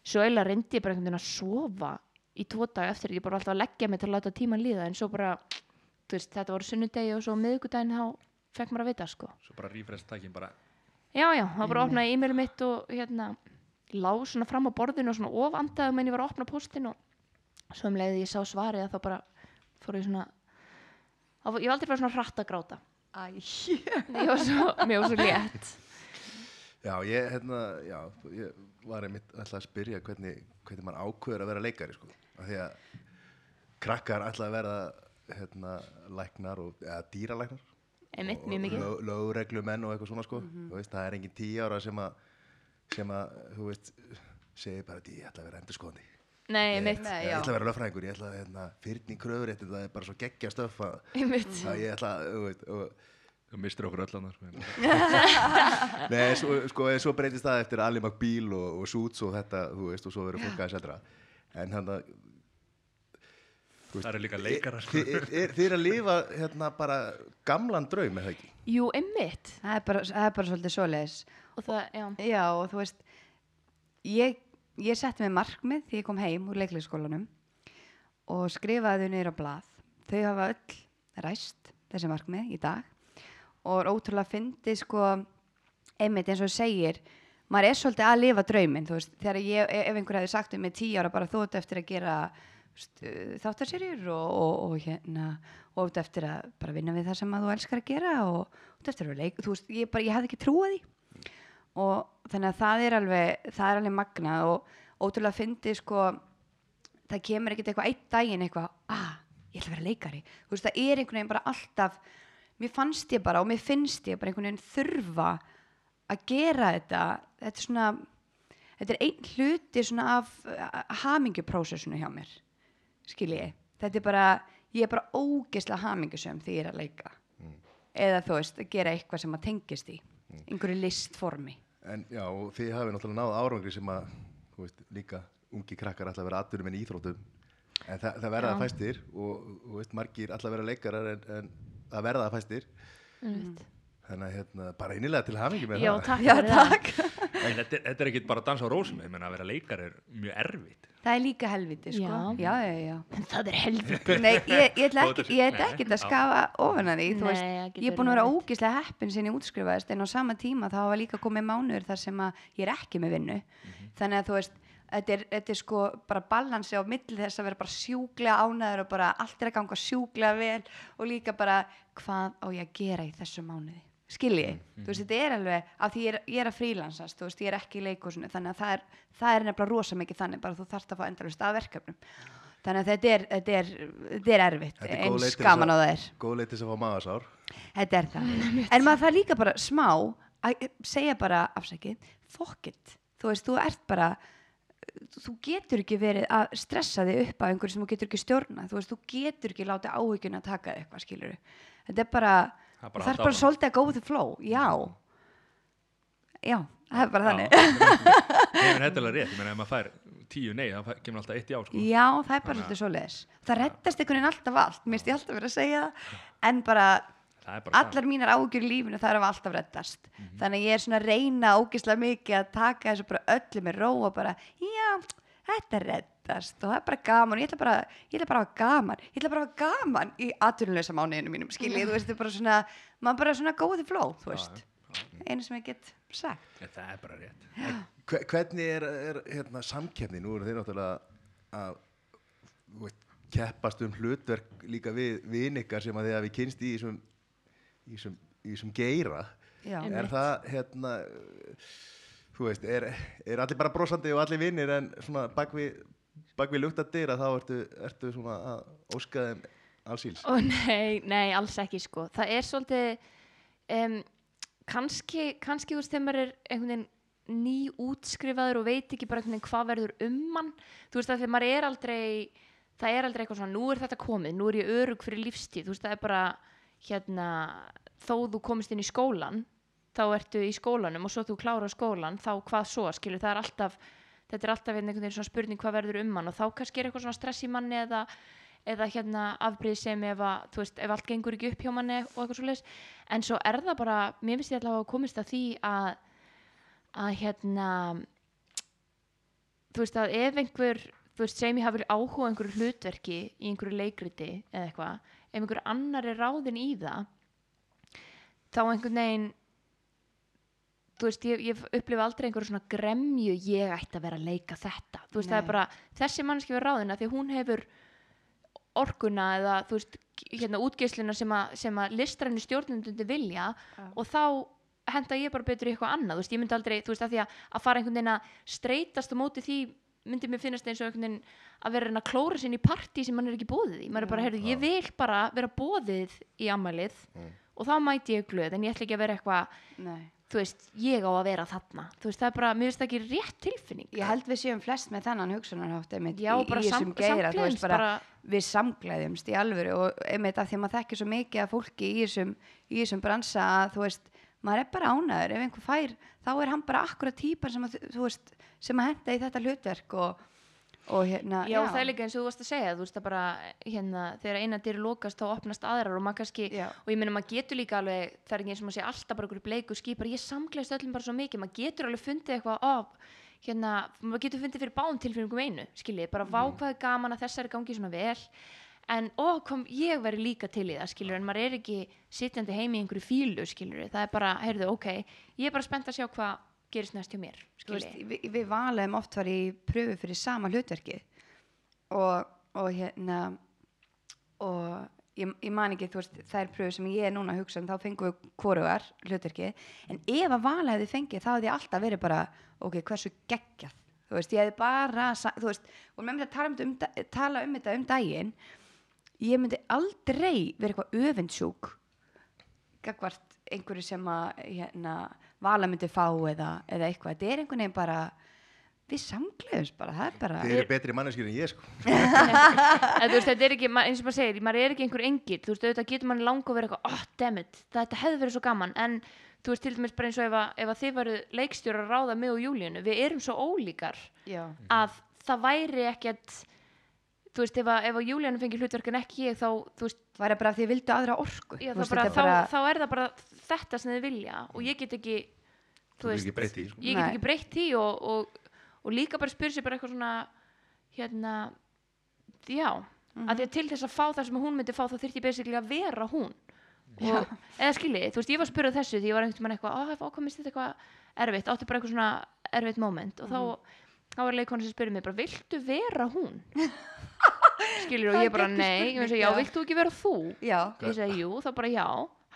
svo eiginlega reyndi ég bara einhvern veginn að sofa í tvo dag eftir, ég bara alltaf að leggja mig til að láta tíman líða en svo bara, þú veist, þetta voru sunnudegi og svo miðgudaginn þá fekk maður að vita sko Svo bara rífrest tækin bara. Já, já, það bara opnaði e-mail mitt og hérna lá svona fram á borðinu og svona ofandaði menn ég var að opna postin og svo um leiði ég sá svarið að þá bara fór ég svona þá, ég var aldrei bara svona hratt að gráta Æ, ég var svo, mér var svo létt Já, ég, hérna, já, ég var einmitt alltaf að spyrja hvernig, hvernig maður ákveður að vera leikari, sko. Af því að krakkar ætla að vera, hérna, læknar og, eða dýralæknar. Einmitt, mjög mikið Lög, lögreglumenn og eitthvað svona, sko. Þú veist, það er engin tíu ára sem að, sem að, þú veist, segir bara ég ætla að vera endurskoðandi. Nei, Ég, ég ætla að vera lögfræðingur, ég ætla að, hérna, fyrning kröfurétti, það er bara svo geggja stöf að, ég ætla að, þú veist, og, Þú mistur okkur öll annars. sko. Nei, svo, sko, svo breytist það eftir Ali McBeal og, og Suits og þetta, þú veist, og svo verður fólk aðeins eldra. En hann að, Það eru líka leikarar sko. Þið, er, þið er að lifa hérna bara gamlan draum, er það ekki? jú, einmitt það er bara, það er bara svolítið svoleiðis og það, já, Já, og þú veist, ég, ég setti mig markmið því ég kom heim úr leiklisskólanum og skrifaði þau niður á blað. Þau hafa öll ræst þessi markmið í dag og er ótrúlega fyndið sko, einmitt eins og segir, maður er svolítið að lifa drauminn, þú veist, þegar ég, ef einhver hefði sagt um mig tíu ára bara ert eftir að gera þáttarserjur og, og, og hérna og út eftir að bara vinna við það sem að þú elskar að gera og út eftir að leika, þú veist, ég, bara, ég hafði ekki trúið því. Og þannig að það er alveg það er alveg magnað og ótrúlega fyndi sko það kemur ekkert eitthvað eitt daginn eitthvað ah, ég ætla að vera leikari. Þú veist það er einhvern veginn bara alltaf mér fannst ég bara og mér finnst ég bara einhvern veginn þurfa að gera þetta. Þetta er svona þetta er einn hluti svona af haminguprósessinu hjá mér skilji þetta er bara ég er bara ógeðslega hamingjusum því ég er að leika. Eða þú veist að gera eitthvað sem að tengist í einhverju listformi. En já, og þið hafið náttúrulega náð árangri sem að, þú veist, líka ungi krakkar alltaf vera atvinnum en í íþróttum. En það, það verða það fæstir og, og veist, margir alltaf vera leikarar en, en það verða það fæstir. einmitt. Þannig að hérna, bara innilega til hafingi með já, það. takk Já, takk. En þetta, er- þetta er ekki bara að dansa á rósum ég menna að vera leikar er mjög erfitt Það er líka helviti, sko. Já. Já, já, já. en það er helviti Nei, ég, ég ætla ég ekki að skafa ofan að því, veist, ég er búin að vera verið. ógislega heppin sinni útskrifaðist en á sama tíma þá hafa líka komið mánuður þar sem að ég er ekki með vinnu. Mhm. Þannig að þú veist, þetta er, þetta er sko bara balansi á milli þess að vera bara sjúklega ánæður og bara allt er að ganga sjúklega vel og líka bara hvað á ég að gera í þessu mánuði. Skilji, Mhm. þú veist, þetta er alveg af því ég er, ég er að frílansast, þú veist, ég er ekki í leikúsinu, þannig að það er, það er nefnilega rosa mikið þannig, bara þú þarft að fá endalust af verkefnum. Þannig að þetta er, þetta er, þetta er erfitt, Þetta er eins gaman á það að- er. Góð þess að fá magasár. Þetta er það. En maður það líka bara smá að segja bara, afsækið, fuck it. Þú veist, þú ert bara, þú getur ekki verið að stressa þig upp á einhverju sem þú getur ekki stjórna. Þú veist, þú getur ekki er Það er bara svolítið að go with the flow. Já. Já, það er bara þannig. Nei, en þetta er alveg rétt, ég meina ef maður fær tíu nei, fær- kemur alltaf eitt já sko. Já, það er bara að- svolítið svoleiðis. Það reddast einhvern veginn alltaf allt, mér ég alltaf verið að segja það, en bara Það er allar mínar ágjur í lífinu það er alltaf reddast. Þannig að ég er svona að reyna ógislega mikið að taka þessu bara öllu með ró og bara, já, þetta reddast og það er bara gaman, ég ætla bara, ég ætla bara að hafa gaman, ég ætla bara að hafa gaman í atvinnulösa mánuðinu mínum, skiljið, þú veist, þetta er bara svona, maður bara svona the flow, þú veist, einu sem ég get sagt. Það er bara rétt Hve- Hvernig er, er hérna, samkeppni? Nú eru þeir náttúrulega að þú veist, keppast um hlutverk líka við vin ykkar sem að þið hafi kynst í þessum geira. Já. Er Einmitt. það, hérna, þú veist, er, er allir bara brosandi og allir vinnir en svona bak við, bak við lukta dyra þá ertu, ertu svona að óska þeim allsýls? Ó, nei, nei, alls ekki sko. Það er svolítið um, kannski, kannski þú veist þegar maður er einhvern veginn ný útskrifaður og veit ekki bara einhvern veginn hvað verður um mann þú veist að þegar maður er aldrei það er aldrei eitthvað svona, nú er þetta komið nú er ég örug fyrir lífstíð, þú veist það er bara hérna, þó þú komist inn í skólan, þá ertu í skólanum og svo þú klára skólan, þá hvað svo skilur, það er alltaf þetta er alltaf hérna einhvern veginn svona spurning hvað verður um mann og þá kannski er eitthvað svona stress í manni eða eða hérna afbrýð sem ef, að, veist, ef allt gengur ekki upp hjá manni og eitthvað svo en svo er það bara, mér finnst ég allavega að komist að því að að hérna þú veist að ef einhver þú veist, sem ég hafi áhuga einhverju hlutverki í einhverju leikriti eða eitthvað ef einhver annar er ráðin í það þá einhvern veginn þú veist, ég, ég upplifa aldrei einhverju svona gremju ég ætti að vera að leika þetta þú veist, það er Nei. bara, þessi mannski verið ráðina því hún hefur orkuna eða þú veist, hérna útgeisluna sem að, sem að listræni stjórnundundi vilja Já. og þá henda ég bara betur í eitthvað annað, þú veist, ég myndi aldrei þú veist, að því að, að fara einhvern veginn að streytast á móti því myndi mér finnast eins og einhvern veginn að vera reyna að klóra sinni í partí sem mann er ekki bóðið í, maður er bara, heyrðu, ég vil bara vera bóðið í ammælið og þá mæti ég glöð, en ég ætla ekki að vera eitthvað Nei. Þú veist, ég á að vera þarna. Þú veist, það er bara, mér finnst það ekki rétt tilfinning. Ég held við séum flest með þennan hugsunarhátt einmitt Já, í, í þessum geira, þú veist bara, bara, við samglæðumst í alvöru og einmitt að því að maður þekkir svo mikið af fólki í þessum, í þessum bransa að þú veist, maður er bara ánæður ef einhver fær, þá er hann bara akkurat típan sem að, þú- veist, sem að henda í þetta hlutverk og hérna, Já, það er líka eins og þú varst að segja, þú veist það bara, hérna, þegar eina dyrir lokast þá opnast aðrar og maður kannski, Já. og ég meina maður getur líka alveg, það er ekki eins og maður sé alltaf bara einhverju bleiku skipar, ég samgleðst öllum bara svo mikið, maður getur alveg fundið eitthvað, ó, hérna, maður getur fundið fyrir báðum tilfinningum einu, skiljið, bara vá hvað er gaman að þessari gangi svona vel, en ó, kom, ég veri líka til í það, skiljur, en maður er ekki sitjandi heimi í einhverju fílu, skiljur, það er bara, heyrðu, ok, ég er bara spennt að sjá hvað gerist næst hjá mér, veist, skiljið. við, við valum oft var í pröfu fyrir sama hlutverkið og, og hérna og ég, ég man ekki veist, er pröfu sem ég er núna að hugsa um þá fengum við hvorugar hlutverkið en ef að vala hefði fengið þá hefði alltaf verið bara ok, hversu geggjað. Þú veist, ég hefði bara þú veist, og með mér að tala um, um, tala um þetta um daginn. Ég myndi aldrei vera eitthvað öfundsjúk gagvart einhverju sem að hérna, vala myndi fá eða, eða eitthvað, þetta er einhvern veginn bara við samgleðumst bara, það er bara Þið eru betri manneskir en ég sko. En þú veist, þetta er ekki, ma- eins og maður segir, maður er ekki einhver engil, þú veist, auðvitað getur mann langa að vera eitthvað, oh, dammit, þetta hefði verið svo gaman, en þú veist, til dæmis bara eins og ef, að, ef að þið varu leikstjóra að ráða mig og Júlíunu, við erum svo ólíkar já, að það væri ekkert, þú veist, ef að, ef að Júlíunu fengi hlutverk en ekki ég, þá, þú veist, það er bara af því að vildu aðra orku já, þá, veist, bara, þetta er þá, þá er það bara þetta sem þið vilja og ég get ekki, Þú því, sko. ég get ekki breytt því og, og, og líka bara spyrir sér bara eitthvað svona hérna já, Mhm. af því að til þess að fá það sem hún myndi fá þá þyrfti ég basically að vera hún og, eða skiljið, þú veist, ég var að spyrja þessu því ég var einhvern veginn eitthvað, að hvað minnst þetta eitthvað erfitt, átti bara eitthvað svona erfitt moment og þá, Mhm. þá var leikonu sem spyrir mig bara, viltu vera hún? skiljið og Það er ég bara, nei, ég segi, já, já. vilt þú ekki vera þú? já, ég segi jú, þá bara já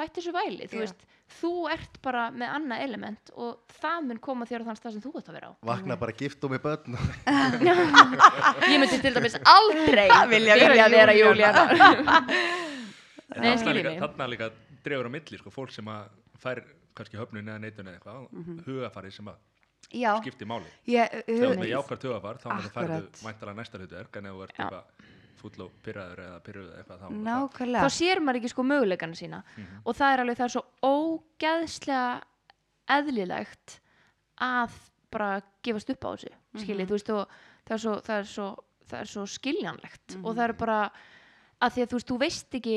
hætti þessu væli, þú Já. veist þú ert bara með annað element og það mun koma þér á þann stað sem þú ert að vera á Vakna bara gift og með börn ég myndi til dæmis aldrei Vilja vera vera Júlíana. Nei, þarna skiljið líka, mig. þarna líka dregur á milli sko, fólk sem að fær kannski höfnun eða neitun eða eitthvað Mhm. hugafarið sem að já skipti máli ég, þegar þú ert uh, með jákvært hugafar þá myndi færðu Akkurat. mæntalega næsta hlutverk en ef þú ert eitthvað fúll og pyrraður eða pyrruð eða eitthvað þá nákvæmlega. Þá sér maður ekki sko möguleikana sína. Og það er alveg það er svo ógeðslega eðlilegt að bara gefast upp á þessu skiljið, þú veist og það er svo, það er svo, það er svo skiljanlegt. Og það er bara að því að þú veist, þú veist ekki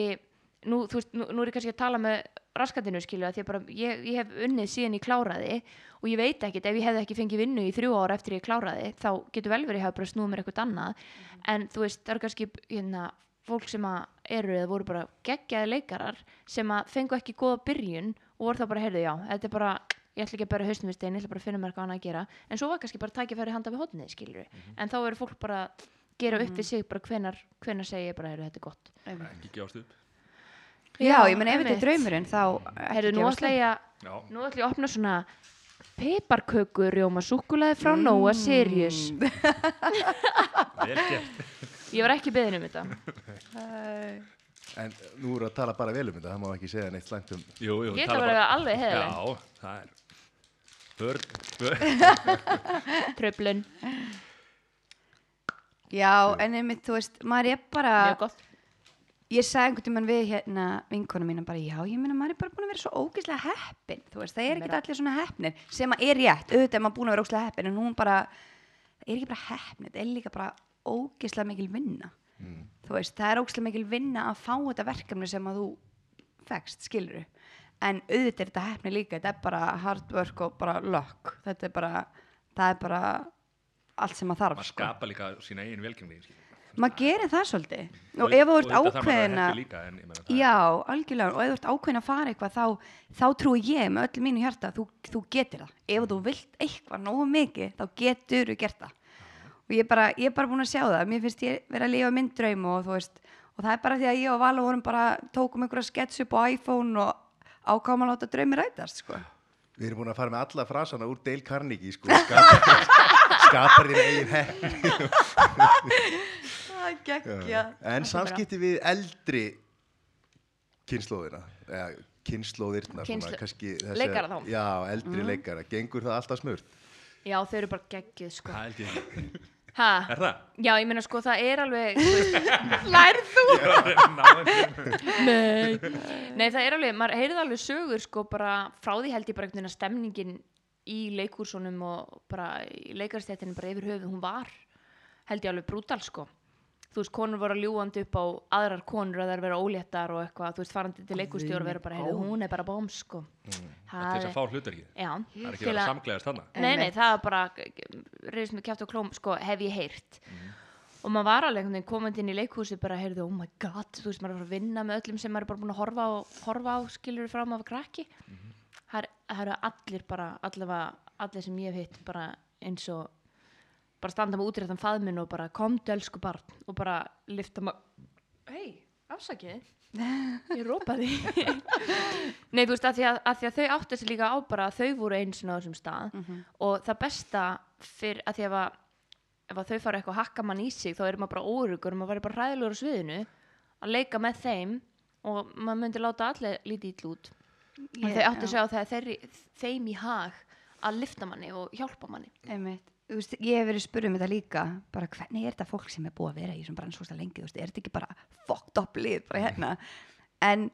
nú, þú veist, nú, nú er ég kannski að tala með raskatinu skilju að því að bara ég, ég hef unnið síðan ég kláraði og ég veit ekkit ef ég hefði ekki fengið vinnu í þrjú ára eftir ég kláraði þá getur vel verið að hafa bara snúið mér eitthvað annað. En þú veist, það eru kannski hérna, fólk sem að eru eða voru bara geggjaði leikarar sem að fengu ekki góða byrjun og voru þá bara, heyrðu, já, þetta er bara ég ætla ekki að bæra hausnum við stein, ég ætla bara að finna mér eitthvað annað að gera. En svo var kannski bara tækifæri handa við hotnið skilur en þá eru fólk bara að gera upp við sig bara hvenar, hvenar segi ég bara, þetta er gott. Ekki gefast upp já, ég menn ef þetta er draumurinn þá ekki Heyrðu, nú ætla ég að Nú ætlum ég að opna svona piparkökur rjóma súkulaði frá Nóa Sirius Ég var ekki beðin um þetta. En nú eru að tala bara vel um þetta Það má ekki segja neitt slæmt um Jú, jú, Ég ætla tala að bara- vera alveg heðileg Já, það er Tröflun, já, en einmitt, þú veist, maður er bara mjög gott ég sagði einhvern tímann við hérna vinkonu mína bara, já, ég meina maður er bara búin að vera svo ógeðslega heppin, þú veist, það er ekki Meira. allir svona heppnir, sem að er rétt, auðvitað er maður búin að vera ógeðslega heppin, en hún bara er ekki bara heppnir, það er líka bara ógeðslega mikil vinna. Þú veist, það er ógeðslega mikil vinna að fá þetta verkefni sem að þú fegst, skilur en auðvitað er þetta heppni líka, þetta er bara hard work og bara luck, þetta er bara það er bara allt sem maður þarf maður gerir það svolítið. Og ef þú ert ákveðin að Já, algjörlega, og ef þú ert ákveðin að fara eitthvað þá, þá trúi ég með öllu mínu hjarta þú, þú getur það, ef þú vilt eitthvað nógu mikið, þá getur þú gert það. Og ég er bara, ég er bara búin að sjá það. Mér finnst ég vera að lifa minn draum og veist, og það er bara því að ég og Vala vorum bara tókum einhverja sketch upp á iPhone og ákváum að láta draumi rætast sko. Við erum búin að fara með alla frasana úr Dale Carnegie sko, skapar, skapar þín eigin er geggja. En samskipti við eldri kynnslóðina eða kynnslóðirna Leikara þá? Já, eldri leikara, gengur það alltaf smurt? Já, þau eru bara geggjuð sko. Ha? er það? Já, ég meina sko, það er alveg Lærð þú? Nei. Nei, það er alveg, maður heyrði alveg sögur sko bara frá því held ég bara einhvern veginn að stemningin í leikúrsunum og bara í leikarstættinu bara yfir höfuð, hún var held ég alveg brútal sko þú veist, konur voru ljúandi upp á aðrar konur að þær vera óléttar og eitthvað, þú veist, farandi til leikustjóra og vera bara, heyrðu, hún er bara bóm sko. Til það þess að fá hlutverkið. Já, það er ekki verið að að- samgleðast þarna. Nei, nei, það er bara reyðist með kjátt og klóm, sko, hef ég heyrt. Og maður var alveg komandi inn í leikhúsi bara, heyrðu, oh my god þú veist, maður er að fara að vinna með öllum sem maður er bara búin að horfa á, horfa á skilur fram af krakki. Það er- það eru allir bara, allavega allir sem ég hef hitt bara eins og bara standa með útréttan faðminn og bara komdu elsku barn og bara lifta maður hei, afsakið ég rópaði nei, þú veist, að því að, að því að þau áttu þessi líka á bara að þau voru eins og þessum stað og það besta fyrir að því að, ef að þau fara eitthvað að hakka mann í sig þá er maður bara órugur og maður væri bara hræðilegur á sviðinu að leika með þeim og maður myndi láta allir lítið ítl út. En þau áttu að segja á þeim í hag að lifta manni og hjálpa manni. Einmitt. Veist, ég hef verið spurðið um þetta líka bara hvernig er þetta fólk sem er búið að vera í þessum brannsósta lengi, veist, er þetta ekki bara fucked up lið bara hérna en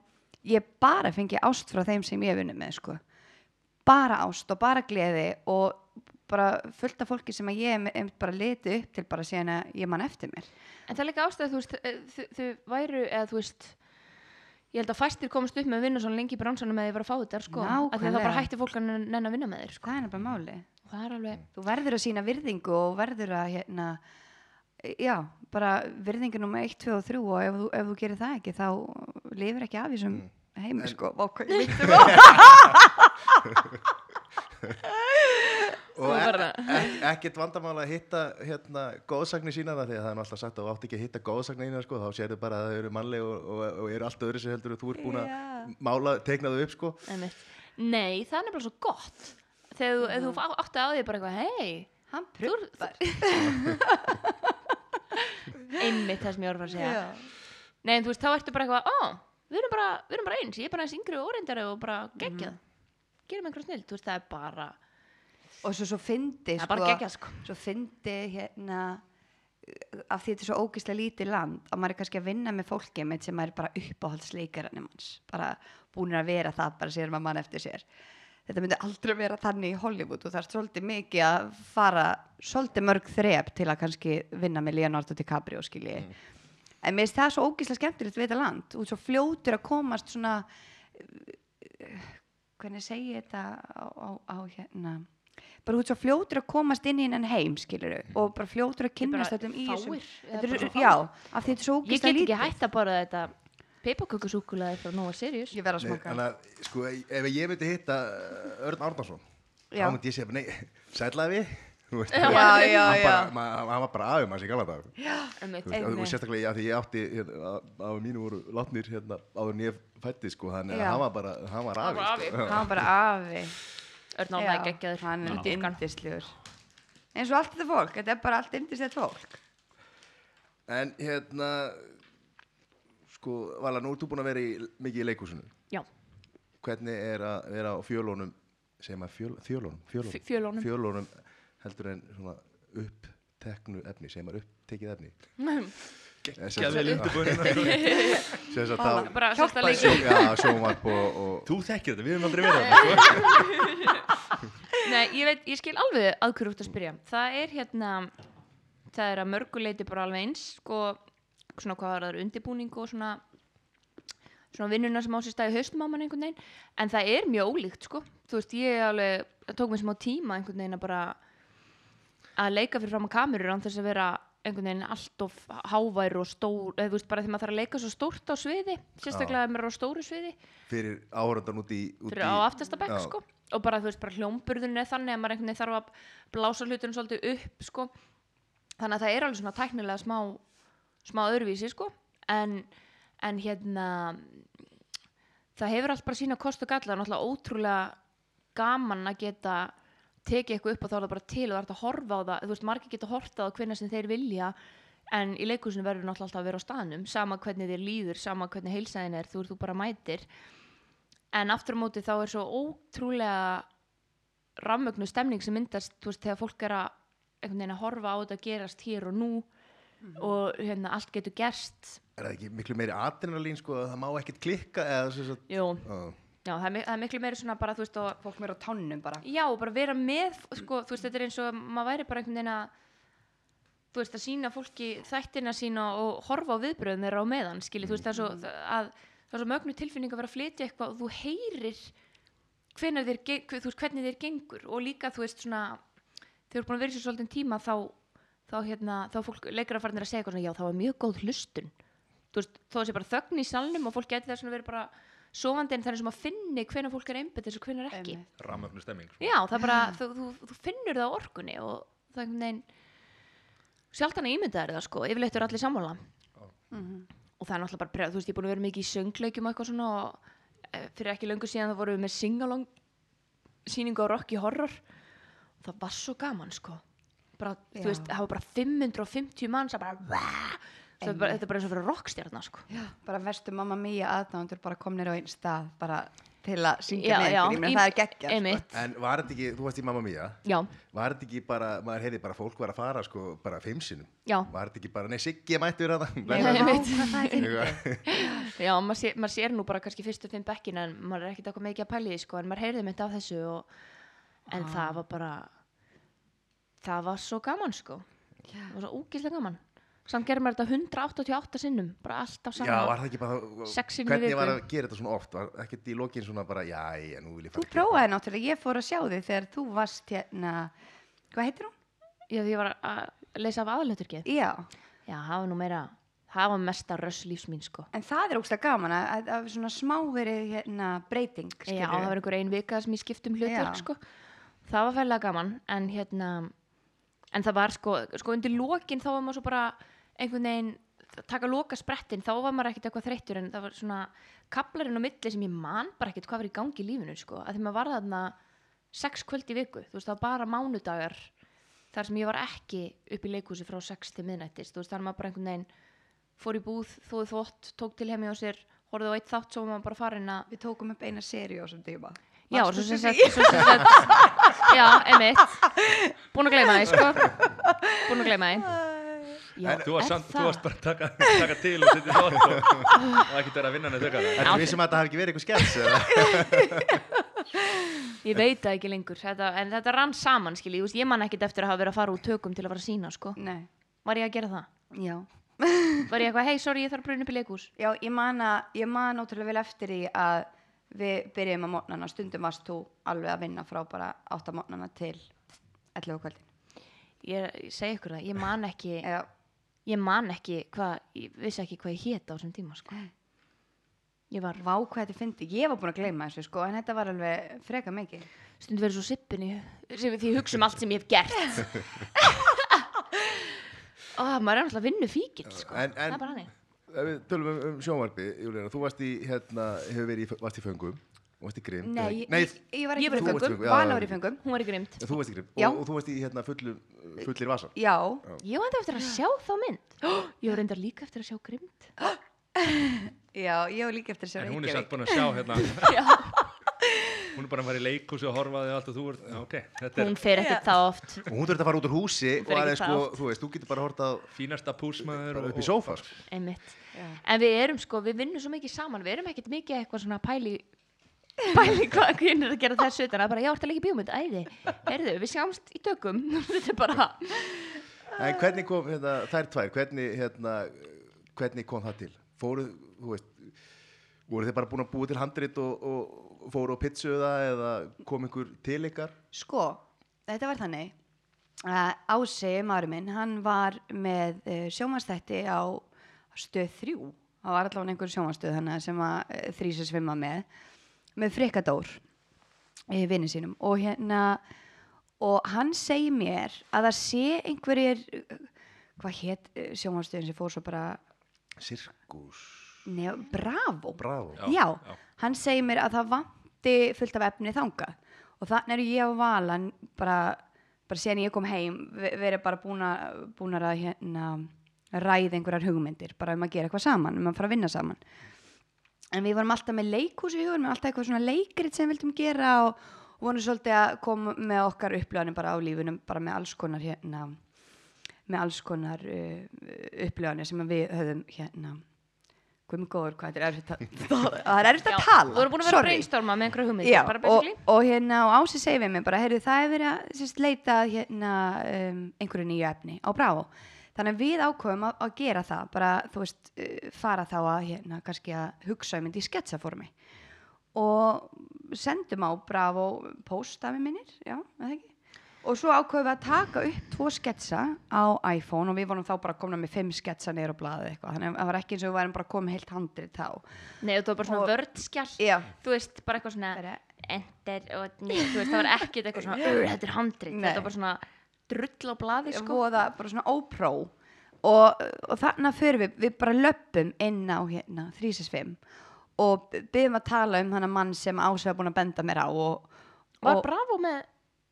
ég bara fengi ást frá þeim sem ég hef vunnið með, sko bara ást og bara gleði og bara fullt af fólki sem að ég hef bara litið upp til bara síðan að ég man eftir mér En það er líka ástæð, þú veist, eh, þau, væru, eða þú veist, ég held að fæstir komast upp með að vinna svona lengi í bransanum því að vera að fá þetta, sko. Því að það bara Nákvæmlega. hætti fólk að nenn að vinna með þér, sko. það er nefnilega máli það er alveg, þú verður að sína virðingu og verður að hérna, já, bara virðingu nummer 1, 2 og 3 og ef þú, ef þú gerir það ekki þá lifir ekki af þessum heimi sko, Vá, hvað ég myndi og ek, bara- ek, ekkert vandamál að hitta hérna, góðsagnir sínana því að það er nú alltaf sagt að þú átt ekki að hitta góðsagnir sko, þá sérðu bara að það eru mannleg og, og, og eru allt öðru sem heldur og þú ert búin að Já. mála, teikna þau upp sko. Nei, það er nefnilega svo gott. Þegar ef þú átti á því bara eitthvað, hei, hann prumpar einmitt það sem ég var að segja. Já. Nei, en þú veist, þá ertu bara eitthvað, ó, við erum bara, við erum bara eins, ég er bara eins yngri og óreindari og bara geggjað. Gerum einhverja snill, þú veist, það er bara, og svo svo fyndi það er sko, bara geggjað, sko. svo fyndi hérna af því þetta er svo ógislega lítið land að maður er kannski að vinna með fólki með sem maður er bara uppáhaldsleikarinn manns bara búin að vera það bara sér maður mann eftir sér þetta myndi aldrei vera þannig í Hollywood. Og það er svolítið mikið að fara svolítið mörg þrep til að kannski vinna með Leonardo DiCaprio skilji. En mér finnst það svo ógislega skemmtilegt við þetta land. Og svo fljótur að komast svona eh, hvernig segi ég þetta á, á, á hérna? Bara út svo fljótur að komast inn í hennan heim skilur og bara fljótur að kynnast bara öllum í þessum Þetta bara já, af því þetta er svo Ég ógislega get ekki lítið. hætt að borða þetta peipakökusúkulaði frá Nova Sirius. ég verð að Nei, smaka Þannig að sko, ef ég myndi hitta uh, Örn Árnarsson Já. þá myndi ég segja, nei, sætlaði við Þú veist, já, já, hann, já, bara, ma, hann var bara aðeins dag Einmitt. Þú veist, og, sérstaklega já, því ég átti hérna, að mínu voru látnir hérna, áður en ég fætti sko, þannig að Já. hann var bara hann var Hann afi, var afi. sko. hann var bara afi Örn Árna er geggjaður. hann er Stúlkan. indisljur eins og allt þetta fólk, þetta er bara allt indislegt fólk en hérna sko, Vala, nú ert þú búin að vera í, mikið í leikhúsinu. Já, hvernig er að vera á fjölónum segjum að fjöl, fjölónum, fjölónum, fjölónum. fjölónum heldur en svona uppteknu efni segjum að upptekið efni? Að bara sérst að Hjálpa leika. já, sjónvarp og, og Þú þekkir þetta, við erum aldrei verið þetta Nei, ég veit, ég skil alveg að hverju út að spyrja. Það er hérna, það er að mörguleiti bara alveg eins, sko, svona hvað var það undirbúning og svona, svona vinnuna sem á sér staði haustum á mann einhvern veginn. En það er mjög ólíkt, sko. Þú veist, ég alveg, það tók mér smá tíma einhvern veginn að bara að leika fyrir fram á kamerur án þess að vera einhvern veginn allt of hávær og stór, eða þú veist, bara þegar maður þarf að leika svo stórt á sviði, sérstaklega ef maður er á stóru sviði fyrir áhörðan út í út fyrir í, á aftasta bekk Já. sko og bara þú veist bara hljómburðun er þannig að maður einhvern veginn þarf að blása hlutunum svolítið upp sko þannig að það er alveg svona tæknilega smá smá öðruvísi sko. En, en hérna það hefur allt bara sína kost og galla. Náttúrulega ótrúlega gaman að geta tekið eitthvað upp og þá er það bara til og það er að horfa á það. Þú veist margir geta horta á hvernig sem þeir vilja en í leikusinu verður náttúrulega alltaf að vera á staðnum sama hvernig þér líður, sama hvernig heilsæðin er þú, þú bara mætir. En aftur á móti þá er svo ótrúlega rammögnu stemning sem myndast þú veist, þegar fólk er að einhvern veginn að horfa á þetta gerast hér og nú og hérna allt getur gerst. Er það ekki miklu meiri adrenalín sko að það má ekkert klikka eða sem sagt? Jú, já, já, það er, það er miklu meiri svona bara þú veist og fólk mér á tánum bara. Já, og bara vera með sko, þú veist, þetta er eins og maður væri bara einhvern veginn að þú veist, að sína fólki þættina sína og horfa á viðbröðum þeirra á meðan, skilji, þú veist, það er svo að það er svo mögnu tilfinning að vera að flytja eitthvað og þú heyrir þeir, þú veist, hvernig þeir gengur. Og líka, þú veist, svona þegar þú er búin að vera í svo svolítinn tíma þá þá, hérna, þá fólk leikar að farinir að segja eitthvað svona, já, það var mjög góð hlustun. Þú veist, þó að sé bara þögn í salnum og fólk geti þess að vera bara sofandi en það er sem að finni hvenær fólk er einbætt og hvenær ekki. Rammögnu stemming sko. Já, það er bara, þú, þú, þú finnur það á orkunni og það er einhvern veginn sjaldan að ímynda er það sko, yfirleitt er allir sammála. Mhm. og það er náttúrulega bara, pre- þú veist, ég er búin að vera mikið í söngleikjum og eitthvað svona og e, fyrir ekki löngu síðan þá vorum við með singalong síningu á Rocky Horror. Og það var svo gaman sko bara, þú veist, það var bara 550 manns að bara, bara, þetta er bara eins og fyrir rockstjarnar sko. Bara verstu mamma mía aðdándur bara komnir á einn stað bara til að syngja með já, ykkur, ég meina í- það er geggjað einmitt, En var þetta ekki, þú varst í Mamma Mia já, Var þetta ekki bara, maður heyrði bara fólk var að fara sko bara fimm sinnum? Já. Var þetta ekki bara, nei Siggi mættur að Nei, það. Já, maður sér, maður sér nú bara kannski fyrstu fimm bekkin en maður er ekkert eitthvað mikið að pæli því sko, en maður heyrði mitt af þessu og, en það var bara það var svo gaman sko. Það var svo úkislega gaman. Samt gerir maður þetta 188 sinnum bara alltaf Já, saman var það ekki bara Sex sinnum í Hvernig var að gera þetta svona oft? Var ekkert í lokin svona bara, já, já, nú vil ég Þú fara að gera prófaði náttúrulega, ég fór að sjá þig þegar þú varst hérna, hvað heitir hún? Já, því ég var að leysa af aðalauturkið Já, Já, það var nú meira það var mesta röss lífs mín sko. En það er ógstlega gaman að, að, að svona smá verið hérna breyting, Já, það var einhver ein vika sem ég skipt um hlutverk Já. sko. það var fælega gaman en hérna en það var sko, sko undir lokin þá var maður svo bara einhvern veginn taka loka sprettin, þá var maður ekkert eitthvað þreyttur en það var svona kaplarinn á milli sem ég man bara ekkert hvað var í gangi í lífinu sko, að því maður var þarna sex kvöld í viku, þú veist það var bara mánudagar þar sem ég var ekki upp í leikhúsi frá sex til miðnættis, þú veist þar maður bara einhvern veginn fór í búð, þóði þvott, tók til hemi á sér horfði á eitt þátt, svo maður bara farin að Við tókum upp eina seri á þessum tíma. Já, svo sem sagt, svo sem sagt. Já, einmitt. Búin að gleyma því, sko. Búin að gleyma því. Já, Þú varst, er samt, þú það? varst bara að taka, taka til og setja þátt og, og ekkert vera að vinna neitt auka Ertu vissum að þetta hafi ekki verið eitthvað skets eða? Ég veit það ekki lengur. Þetta, En þetta rann saman, skilji. Ég, man ekkit eftir að hafa verið að fara úr tökum til að fara að sína, sko. Nei, Var ég að gera það? já. Var ég eitthvað, hei, sorry, ég þarf að bruna upp í leikhús? Já, ég man að, ég man ótrúlega vel eftir því að við byrjum að mótnana, stundum varst þú alveg að vinna frá bara 8 mótnana til 11 kvöldin. Ég, ég segi ykkur það, ég man ekki Já, Ég man ekki hvað Ég vissi ekki hvað ég hét á þessum tíma, sko Ég var vá hvað þetta fyndi. Ég var búin að gleyma þessu sko, en þetta var alveg freka mikið. stundum verið svo sippin í sem- því ég hugsa um allt sem ég hef gert Ó, maður er náttúrulega vinnu fíkil sko. En- en- það er bara hannig Ef Við tölum um, um sjónvarpi, Júlíana, þú varst í, hérna, hefur verið í, varst í föngum, varst í grimm. Nei, ég, Nei, ég, ég var ekki í föngum, föngum, já, Vala já. var í föngum. hún var í grimt þú varst í grimm. Já. Og, og þú varst í, hérna, fullu, fullir vasar. Já, ég var enda eftir að sjá þá mynd ég var enda líka eftir að sjá grimt já, ég var líka eftir að sjá En hún er Reykjavík. samt búin að sjá hérna Já. Hún er bara að fara í leikhúsi og horfa þig allt og þú ert, ok, þetta er hún fer ekkert það oft. Og hún þurfti að fara út úr húsi Hún og ekki aðeins, sko, það oft. þú veist, þú getur bara hort á fínasta púsmaður og, upp í sófa, sko. einmitt. En við erum sko, við vinnum svo mikið saman. Við erum ekkert mikið eitthvað svona pæli pæli hvað hvernig er að gera þessu utan. Að bara, já, ertu að leika í bíómynd, æði heyrðu, við sjáumst í tökum þetta er bara En hvernig kom, hérna, þær tvær, hvernig, hérna, hvernig kom það til? Fóruð, þú veist, voru þið bara búin að búa til handrit og, og fóru á pizzuða eða kom ykkur til ykkar? Sko, þetta var þannig að Ási, maður minn, hann var með uh, sjómanstætti á stöð þrjú. Það var allavega einhver sjómanstöð þannig sem að uh, þrýsa svimma með, með frikadór í vinni sínum. Og hérna, og hann segir mér að það sé einhverjir, hvað hétt sjómanstöðin sem fór svo bara, Sirkus, neða, bravo. bravo. Já, Já, já. hann segir mér að það vanti fullt af efni þangað og þannig er ég og Valan bara, bara síðan ég kom heim ve- verið bara búna, búnar að hérna, ræða einhverjar hugmyndir bara um að gera eitthvað saman, um að fara að vinna saman en við vorum alltaf með í hugun, með alltaf eitthvað svona leikrit sem við vildum gera og, og vorum svolítið að koma með okkar upplöðanum bara á lífunum bara með alls konar hérna með alls konar uh, upplöðanir sem við höfum hérna hvað með góður, hvað er erfitt að það er erfitt að tala. þú voru búin að vera að brainstorma með einhverja bara og, og hérna og Ási segir við mig bara, heyrðu það er verið að sérst, leita hérna um, einhverju nýju efni á Bravo. Þannig að við ákveðum að, að gera það bara, þú veist, uh, fara þá að hérna, kannski að hugsa um þetta í sketsaformi. Og sendum á Bravo post af minnir, já, eða ekki og svo ákveðum við að taka upp tvo sketsa á iPhone og við vorum þá bara komin með fimm sketsa niður á blaði eitthvað. Þannig að það var ekki eins og við værum bara komið heilt handrið þá. Nei, þetta var bara svona Og- vördskjall já, Þú veist, bara eitthvað svona bara, enter og ný, þú veist, það var ekkert eitthvað svona "Ur, þetta er handrit, Nei. þetta var bara svona drull á blaði, sko. Voða bara svona ópró og, og þannig fyrir við, við bara löpum inn á hérna 365 og byrjum að tala um hann mann sem Ása er búin að benda mér á og, Var og Bravo með,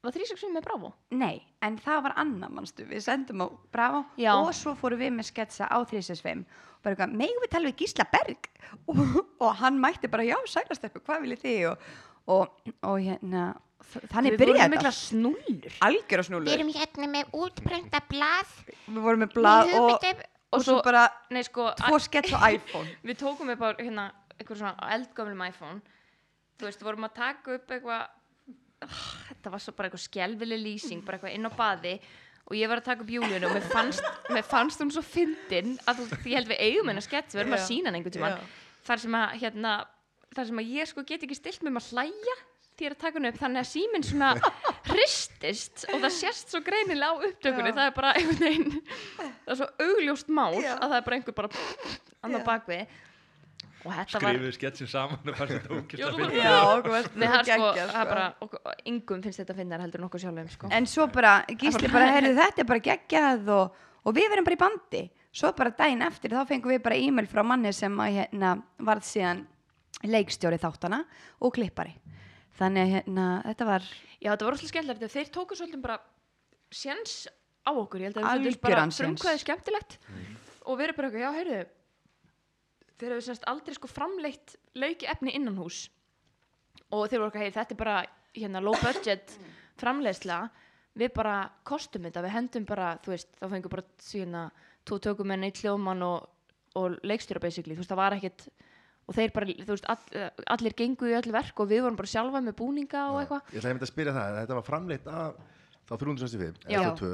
var 365 með Bravo? nei, en það var annar mannstu, við sendum á Bravo Já. og svo fórum við með sketsa á 365 og bara eitthvað, megum við tala við Gísla Berg? Og, og hann mætti bara, já, sælasteppu, hvað viljið þið? Og, og, og hérna þannig Við vorum byrjaði mikla þetta. snullur algjör og snúlur, Við erum hérna með útprenta blað. Við vorum með blað og, hugmyndum. og svo bara Nei, sko, tvo skets á iPhone. Við tókum upp á hérna, eitthvað svona eldgöflum iPhone. Þú veist, vorum að taka upp eitthvað oh, þetta var svo bara eitthvað skelvileg lýsing bara eitthvað inn á baði og ég var að taka upp Júlíunu og mér fannst, mér fannst hún svo fyndin að þú, ég held við eigum hennar skets við erum að sína hann einhvern tímann Já. þar sem að hérna, þar sem að ég sko get ekki stilt með maður hlæja því að taka hann upp þannig að síminn svona hristist og það sést svo greinilega á upptökunni Já. það er bara einhvern veginn það er svo augljóst mál Já. að það er bara einhver bara annar bakvið og þetta var skrifuðu sketsin saman og fannst þetta Já, ógæst að finna Já, okkur varst Nei, það er sko, geggjað, það er bara, okkur, yngum finnst þetta að finna heldur en okkur sjálfum, sko. En svo bara, Gísli bara, heyrðu þetta er bara geggjað og, og við verum bara í bandi. Svo bara daginn eftir þá fengum við bara e-mail frá manni sem að hérna varð síðan leikstjóri þáttana og klippari. Þannig að hérna, þetta var Já, þetta var rosalega skemmtilegt, þeir tóku svolítið bara séns á okkur, ég held að það finnst bara frumkvæði skemmtilegt. Og verið bara eitthvað, já, heyrðu, þeir hefur semst aldrei sko framleitt leiki efni innan hús og þeir voru eitthvað, hey, þetta er bara hérna low budget framleiðsla, við bara kostum þetta, við hendum bara, þú veist, þá fengum bara síðan tvo tökum en eitt hljóðmann og, og leikstjóra basically, þú veist, það var ekkit og þeir bara, þú veist, all, allir gengu í öll verk og við vorum bara sjálfa með búninga og eitthvað. Ég ætlaði einmitt að spyrja það, þetta var framleitt af þá 365, Já. eða 2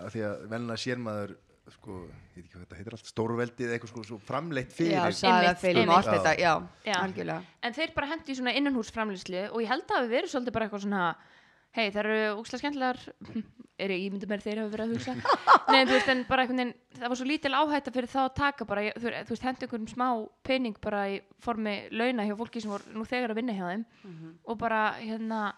af því að venlega sér maður sko, ég veit ekki hvað þetta heitir allt stórveldið eitthvað sko, svo framleitt fyrir Já, og einmitt. allt þetta, já, Já. algjörlega en þeir bara hendi í svona innanhúsframlýslu og ég held að það hafi verið svolítið bara eitthvað svona hei, það eru úkslega skemmtilegar er ég ímyndum mér þeir hafa verið að hugsa Nei, þú veist, en bara einhvern veginn það var svo lítil áhætta fyrir þá að taka bara þú, þú veist, hendi einhverjum smá pening bara í formi launa hjá fólki sem voru nú þegar að vinna hjá þeim Mhm. og bara, hérna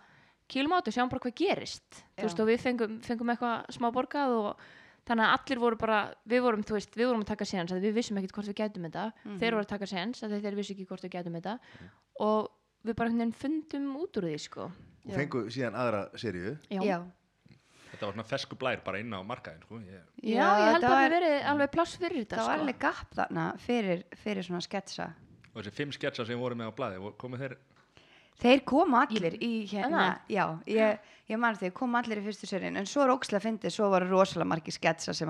kýlum á þetta, sjáum bara hvað gerist þú Já. veist, og við fengum, fengum eitthvað smá borgað og þannig að allir voru bara við vorum, þú veist, við vorum að taka séns að við vissum ekkert hvort við gætum þetta, Mhm. þeir voru að taka séns að þeir vissu ekki hvort við gætum þetta og við bara fundum út úr því sko. og fengu síðan aðra seríu Já, þetta var svona fesku blær bara inn á markaðin sko. ég, Já, ég held að það verið alveg pláss fyrir þetta Það var sko. alveg gap þarna fyrir, fyrir svona sketsa og þessi fimm sketsa sem voru með á blaði komið þeir Þeir koma allir í hérna, já, ég, ég man þeir koma allir í fyrstu seríun, en svo er ókslega fyndið, svo voru rosalega margir sketsa sem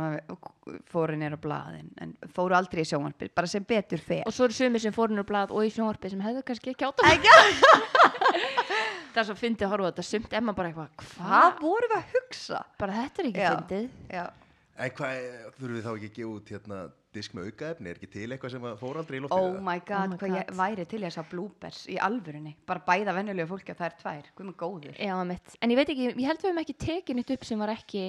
fóru nýra á blaðin, en fóru aldrei í sjónvarpið, bara sem betur fer. og svo eru sumir sem fórnur blað og í sjónvarpi sem hefðu kannski ekki átt að það er svo fyndið að horfa á þetta sumt emma bara eitthvað, Hvað voru við að hugsa? bara þetta er ekki fyndið. Já, en hvað, þurfum við þá ekki að gefa út hérna, disk með aukaefni, er ekki til eitthvað sem fór aldrei í oh loftið my god, my hvað ég God. væri til þess að bloopers í alvörunni, bara bæða venjulega fólki að það er tvær, hvað með góður. Já, mitt. en ég veit ekki, ég held við hefum ekki tekið nýtt upp sem var ekki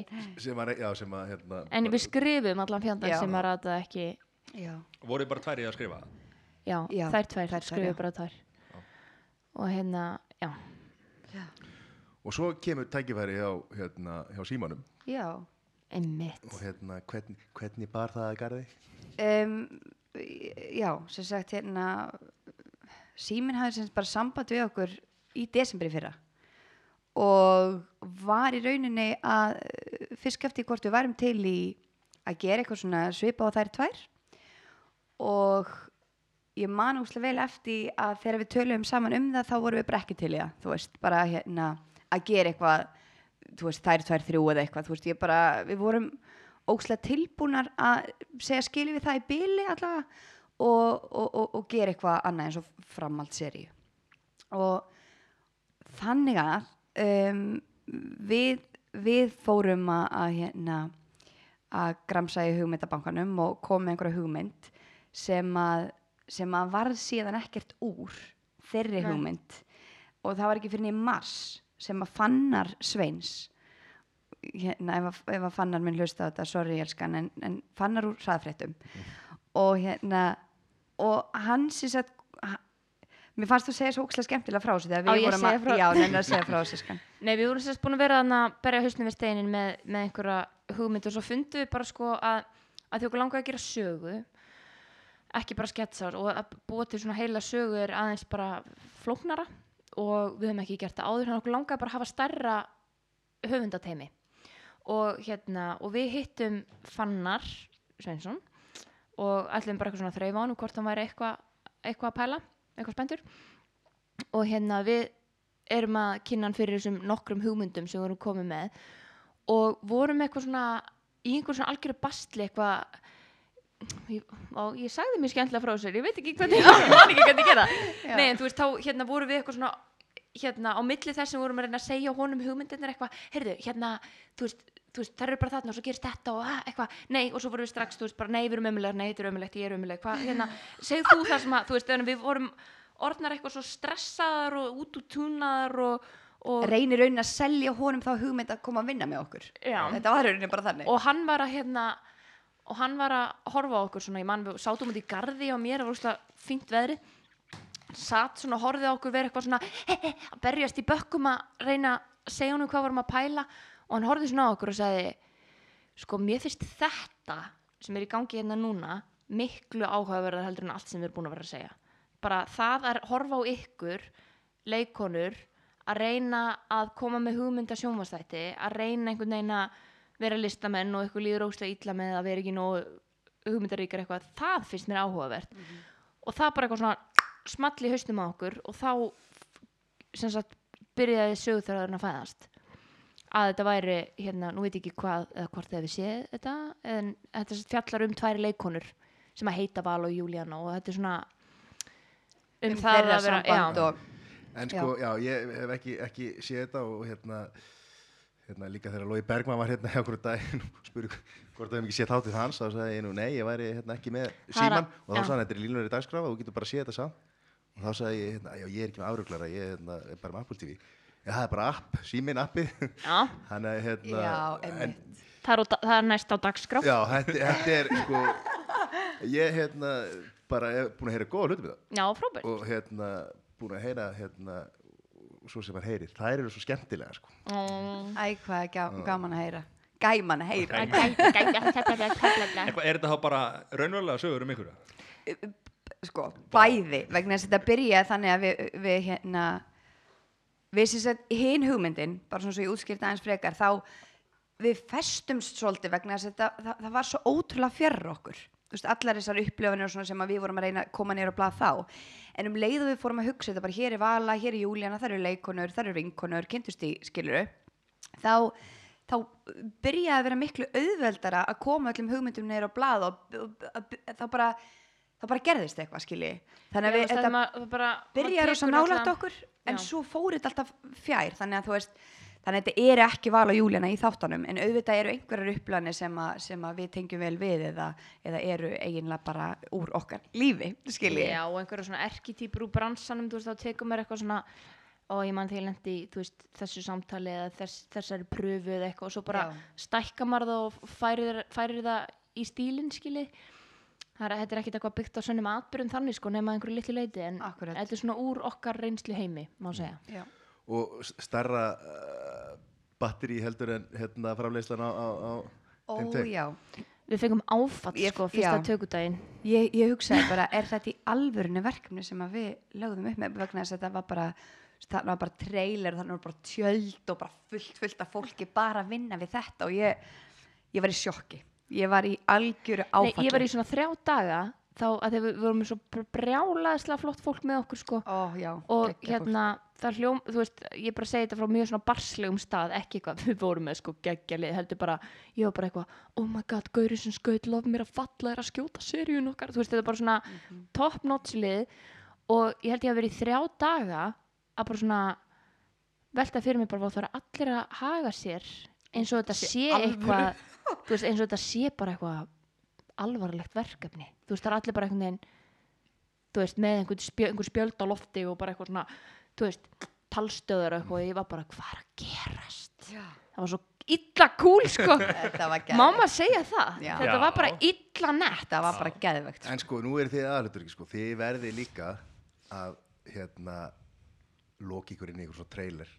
sem að, já, sem að hérna, en við skrifum allan fjandan Já. sem var að það ekki Já, voru bara tvær í að skrifa já, Já, þær tvær, þær tvær, skrifum já. bara tvær og hérna, já og svo kemur tækifæri hjá, hérna, hjá símanum já. einmitt, og hérna, hvern, hvernig bar það að garði? Um, já, sem sagt hérna síminn hafði sem bara samband við okkur í desemberi fyrra og var í rauninni að fyrst eftir hvort við værum til í að gera eitthvað svona svipa á þær tvær og ég man úslega vel eftir að þegar við töluðum saman um það þá vorum við bara ekki til í það þú veist, bara hérna að gera eitthvað þú veist, þær tvær þrjú eða eitthvað þú veist, ég bara, við vorum ókslega tilbúnar að segja skilji við það í bili allavega og, og, og, og gera eitthvað annað eins og framhald seríu og þannig að um, við, við fórum að, að hérna að gramsa í hugmyndabankanum og kom með einhverja hugmynd sem að, sem að varð síðan ekkert úr þeirri Nei. hugmynd og það var ekki fyrir í mars sem að fannar Sveins hérna, ef, að- ef að fannar minn hlusta á þetta, sorry elskan en, en fannar úr hraðfréttum. Og hérna og hann sem sagt ha- mér fannst þú segja svo ókslega skemmtilega frá þessu þegar við að vorum að, frá- já, nefnir að segja frá þessu Nei, við vorum sérst búin að vera að berja hausnum við steinin með, með einhverja hugmynd og svo fundum við bara sko að, að því okkur langaði að gera sögu ekki bara sketsar og að búa til svona heila sögu er aðeins bara flóknara og við höfum ekki gert það áður að okkur langaði bara að hafa stærra höfundateimi og hérna og við hittum Fannar Sveinsson og ætlum bara eitthvað svona að þreifa á hann hvort hann væri eitthvað eitthva að pæla, eitthvað spendur og hérna við erum að kynna hann fyrir þessum nokkrum hugmyndum sem við vorum komið með og vorum eitthvað svona í einhver svona algjöru bastli eitthvað ég, og ég sagði mér skemmtilega frá sér ég veit ekki hvernig, ég Já. nei en þú veist þá hérna vorum við eitthvað svona hérna á milli þess sem við vorum að reyna að segja honum hugmyndirnir eitthvað, heyrðu hérna þú veist, veist, það eru bara þarna og svo gerist þetta og ah, eitthvað, nei, og svo vorum við strax, þú veist, bara nei, við erum ömulegar, nei, þetta er ömulegt, ég er ömuleg hérna, segð þú það sem að, þú veist, við vorum orðnar eitthvað svo stressaðar og út út túnaðar og, og reynir raunin að selja honum þá hugmynd að koma að vinna með okkur. Já. þetta var raunin bara þannig. Og hann var að hérna og hann var að horfa á okkur svona ég mann við sátum út í garði og mér það var úrslega fínt veðri satt svona og horfið á okkur verið eitthvað svona að berjast í bökkum að reyna að segja honum hvað vorum að pæla og hann horfið svona á okkur og sagði sko mér finnst þetta sem er í gangi hérna núna miklu áhugaverðar heldur en allt sem við erum búin að vera að segja. Bara það að horfa á ykkur leikonur að reyna að koma með hugmynda sjónvastætti að reyna einhvern veginn að vera listamenn og ykkur líður óslega illa með að vera ekki nóg hugmyndaríkar eitthvað það finnst mér áhugavert. Og það bara eitthvað svona small í haustum á okkur og þá sem sagt byrjaði sögþræðurinn að fæðast að þetta væri hérna, nú veit ég ekki hvað eða hvort þið hefur séð þetta en þetta fjallar um tværi leikonur sem að heita Val og Júlíana og þetta er svona um, það þeirra að vera samband já, og En sko, já, ég hef ekki, ekki séð þetta og hérna, hérna líka þegar Lói Bergman var hérna hjá okkur daginn og spurði hvort það hefum ekki séð þáttið hans þá sagði ég nú nei, ég væri hérna ekki með síman og þá já. sagði hann þetta er línunar í dagskrafa og þú getur bara séð þetta samt. Og þá sagði ég, hérna, já, ég er ekki með afruglara ég hérna, er bara með Apple TV Já, það er bara app, símin appið já, Þannig hérna Já, en- það, er, það er næst á dagskrá. Já, þetta, þetta er sko ég hérna bara er búin að heyra góða hluti með það. Já frábært. Og hérna búin að heyra hérna svo sem hann heyrir, þær eru svo skemmtilega sko. Mm. æ, hvað gá, gaman að heyra. Gæman að heyra. Er þetta þá bara raunverulega sögur um ykkur? sko, bæði vegna þess að þetta byrjaði þannig að við, við hérna við sem sagt hinn hugmyndin bara svona svo ég útskýrta aðeins frekar þá við festumst svolítið vegna þess að þetta, það, það var svo ótrúlega fjarr okkur. Veist, allar þessar og svona sem að við vorum að reyna að koma nýra á blað þá. En um leið og við fórum að hugsa þetta bara hér er Vala, hér er Júlíana, það eru leikonur, það eru vinkonur kynntust í skiluru þá, þá byrjaði að vera miklu auðveldara að koma öllum hugmyndum neyra á blað og, og, og, þá bara þá bara gerðist eitthvað skilji. Þannig að við, þetta byrjaði rosa nálægt okkur en Já. svo fór þetta alltaf fjær. Þannig að þú veist þannig að þetta eru ekki vala júlina í þáttunum en auðvitað eru einhverjar upplani sem, að- sem að við tengjum vel við eða, eða eru eiginlega bara úr okkar lífi skilji. Já, og einhverja svona erkitýpur úr bransanum, þú veist, þá tekur mér eitthvað svona og ég mann þegar ég lendi í, veist, þessu samtali eða þess, þessari pröfu eða eitthvað. Og svo bara Já. stækka maður það og færir, færir það í stílinn, skilji það er, þetta er ekkit eitthvað byggt á sönnum atbyrjum þannig, sko, nema að einhverju litlu leiti en Akkúrat. þetta er svona úr okkar reynslu heimi, má segja Já. og s- stærra uh, batteri heldur en hérna framleiðslan á, á, á Ó þeim tveim. já, Við fengum áfatt, Ég- sko, fyrsta tökudaginn ég, ég hugsaði bara er þetta í alvörinu verkefni sem að við lögðum upp með vegna þess að þetta var bara það var bara trailer, þannig var bara tjöld og bara fullt, fullt af fólki bara að vinna við þetta og ég, ég var í sjokki ég var í algjöru Nei, áfalli ég var í svona þrjá daga þá að við, vorum með svo brjálaðislega flott fólk með okkur, sko Ó, já, og geggjað fólk. hérna það hljóm, þú veist, ég bara segi þetta frá mjög svona barslegum stað, ekki eitthvað við vorum með sko geggjalið, heldur bara ég var bara eitthvað, oh my god, Gauri sem skaut lof mér að falla er að skjóta seríun okkar þú veist, þetta er bara svona Mhm. top notch lið og ég held ég að vera í þrjá daga að bara svona velta fyrir mig bara hvað það er allir að haga sér eins og þetta sé alvöru. eitthvað þú veist, eins og þetta sé bara eitthvað alvarlegt verkefni þú veist, það er allir bara einhvern veginn þú veist, með einhvern, spjö, einhvern spjöld á lofti og bara eitthvað svona, þú veist talstöður eitthvað og ég var bara, hvað er að gerast Já. það var svo illa cool sko Þetta var má geðvegt. maður segja það Já. þetta var bara illa nett Þetta var bara geðvegt. En sko, nú er þið aðlutur ekki, sko, þið verði líka að, hérna, loki ykkur inn í ykkur svo trailer.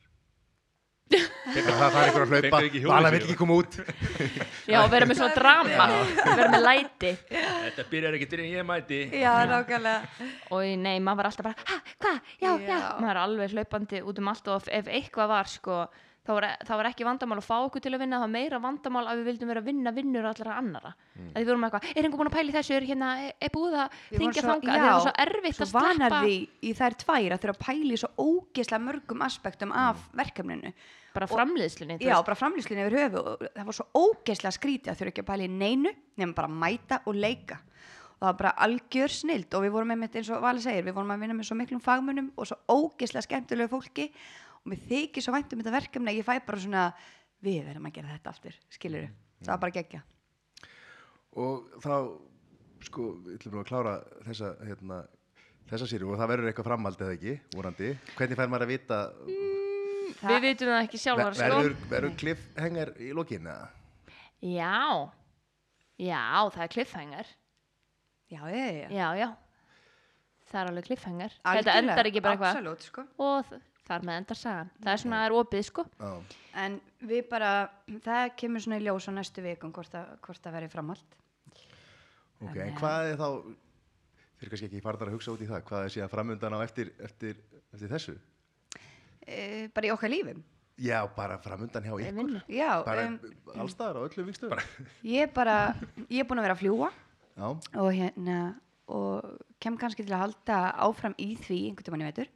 Það er ykkur að hlaupa, vala vill ekki koma út. já, vera með svona drama vera með læti. Þetta byrjar ekki til en ég mæti. Já, nákvæmlega. og nei, maður var alltaf bara, hæ, hvað, já, já, Já. maður er alveg hlaupandi út um allt og ef, ef eitthvað var sko, þá var, þá var ekki vandamál að fá okkur til að vinna, það var meira vandamál að við vildum vera að vinna vinnur allra annara mm. að við vorum eitthvað, er einhver búin að pæli þessu? Er, hérna, er, er búið að Við þingja svo- þanga, það var svo erfitt Svo að sleppa vanar því í þær tvær að þurfa að pæla í svo ógeðslega mörgum aspektum af verkefninu. bara framleiðslunni þú Já, bara framlýslinni yfir höfu og það var svo ógeðslega skrítið að þurfa ekki að pæla í neinu nema bara mæta og leika. Og það var bara algjör snild og við vorum einmitt eins og Vali segir, við vorum að vinna með svo miklum fagmunum og svo ógeðslega skemmtilegu fólki og mér þykir svo vænt um þetta verkefni að ég fæ bara svona við verðum að gera þetta aftur, skilur það var bara geggja Og þá, sko, við ætlum að klára þessa, hérna, þessa sýri og það verður eitthvað framhald eða ekki, vorandi. Hvernig fær maður að vita, við vitum það ekki sjálfar sko. verður, verður cliffhanger í lokin eða? já, já, það er cliffhanger. Já, já, já, já, já það er alveg cliffhanger. Þetta endar ekki bara eitthvað. sko. og þ- þar með endar sagan það er svona, það er opið sko Já. En við bara, það kemur svona í ljós á næstu vikum hvort að, hvort að veri framhald. Ok, en hvað er þá, þeir kannski ekki farðar að hugsa út í það, hvað er síðan framundan á eftir, eftir, eftir þessu? E, bara í okkar lífum. Já, bara framundan hjá ykkur. Já, Bara um, allstaðar á öllum vikstöðum. ég er bara, ég er búin að vera að fljúa Já, og hérna, og kem kannski til að halda áfram í því einhvern tímann í vetur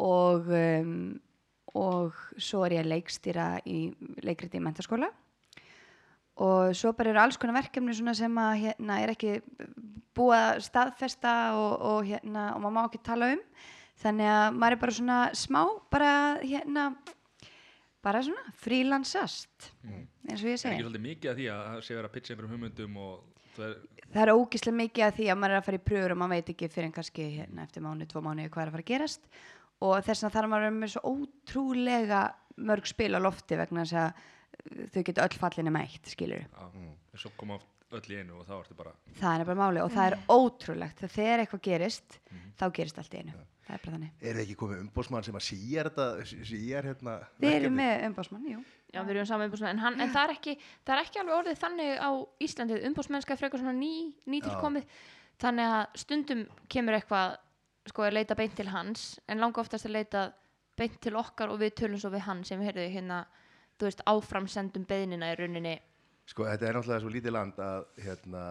og, um, og svo er ég að leikstýra í leikriti í mentaskóla og svo bara eru alls konar verkefni svona sem að hérna er ekki búið að staðfesta og, og hérna og maður má ekki tala um. Þannig að maður er bara svona smá bara hérna bara svona frílansast eins og ég Er ekki segi. svolítið mikið að því að það sé verið að pitcha einhverjum það er, það er ógislega mikið að því að maður er að fara í pröfur og maður veit ekki fyrir en kannski hérna, eftir mánu, tvo mánu hvað er að fara að gerast og þess vegna þarf maður að vera með svo ótrúlega mörg spil á lofti vegna þess að uh, þau geta öll fallinni mætt skilur á, en svo koma oft öll í einu og þá ertu bara það er bara máli og það er ótrúlegt. Þegar þegar eitthvað gerist þá gerist allt í einu. Það er bara þannig. Er þið ekki komið umbósmann sem að síjar þetta, síjar hérna við erum með umbásmann, jú. Já, við erum saman umbúsmenn, en, hann, en það, er ekki, það er ekki alveg orðið þannig á Íslandi, umbúsmennska er frekar svona ný, nýtilkomið, þannig að stundum kemur eitthvað, sko, að leita beint til hans, en langa oftast að leita beint til okkar og við tölum svo við hann sem við heyrðu hérna, þú veist, áframsendum beðnina í rauninni. Sko, þetta er náttúrulega svo lítið land að, hérna,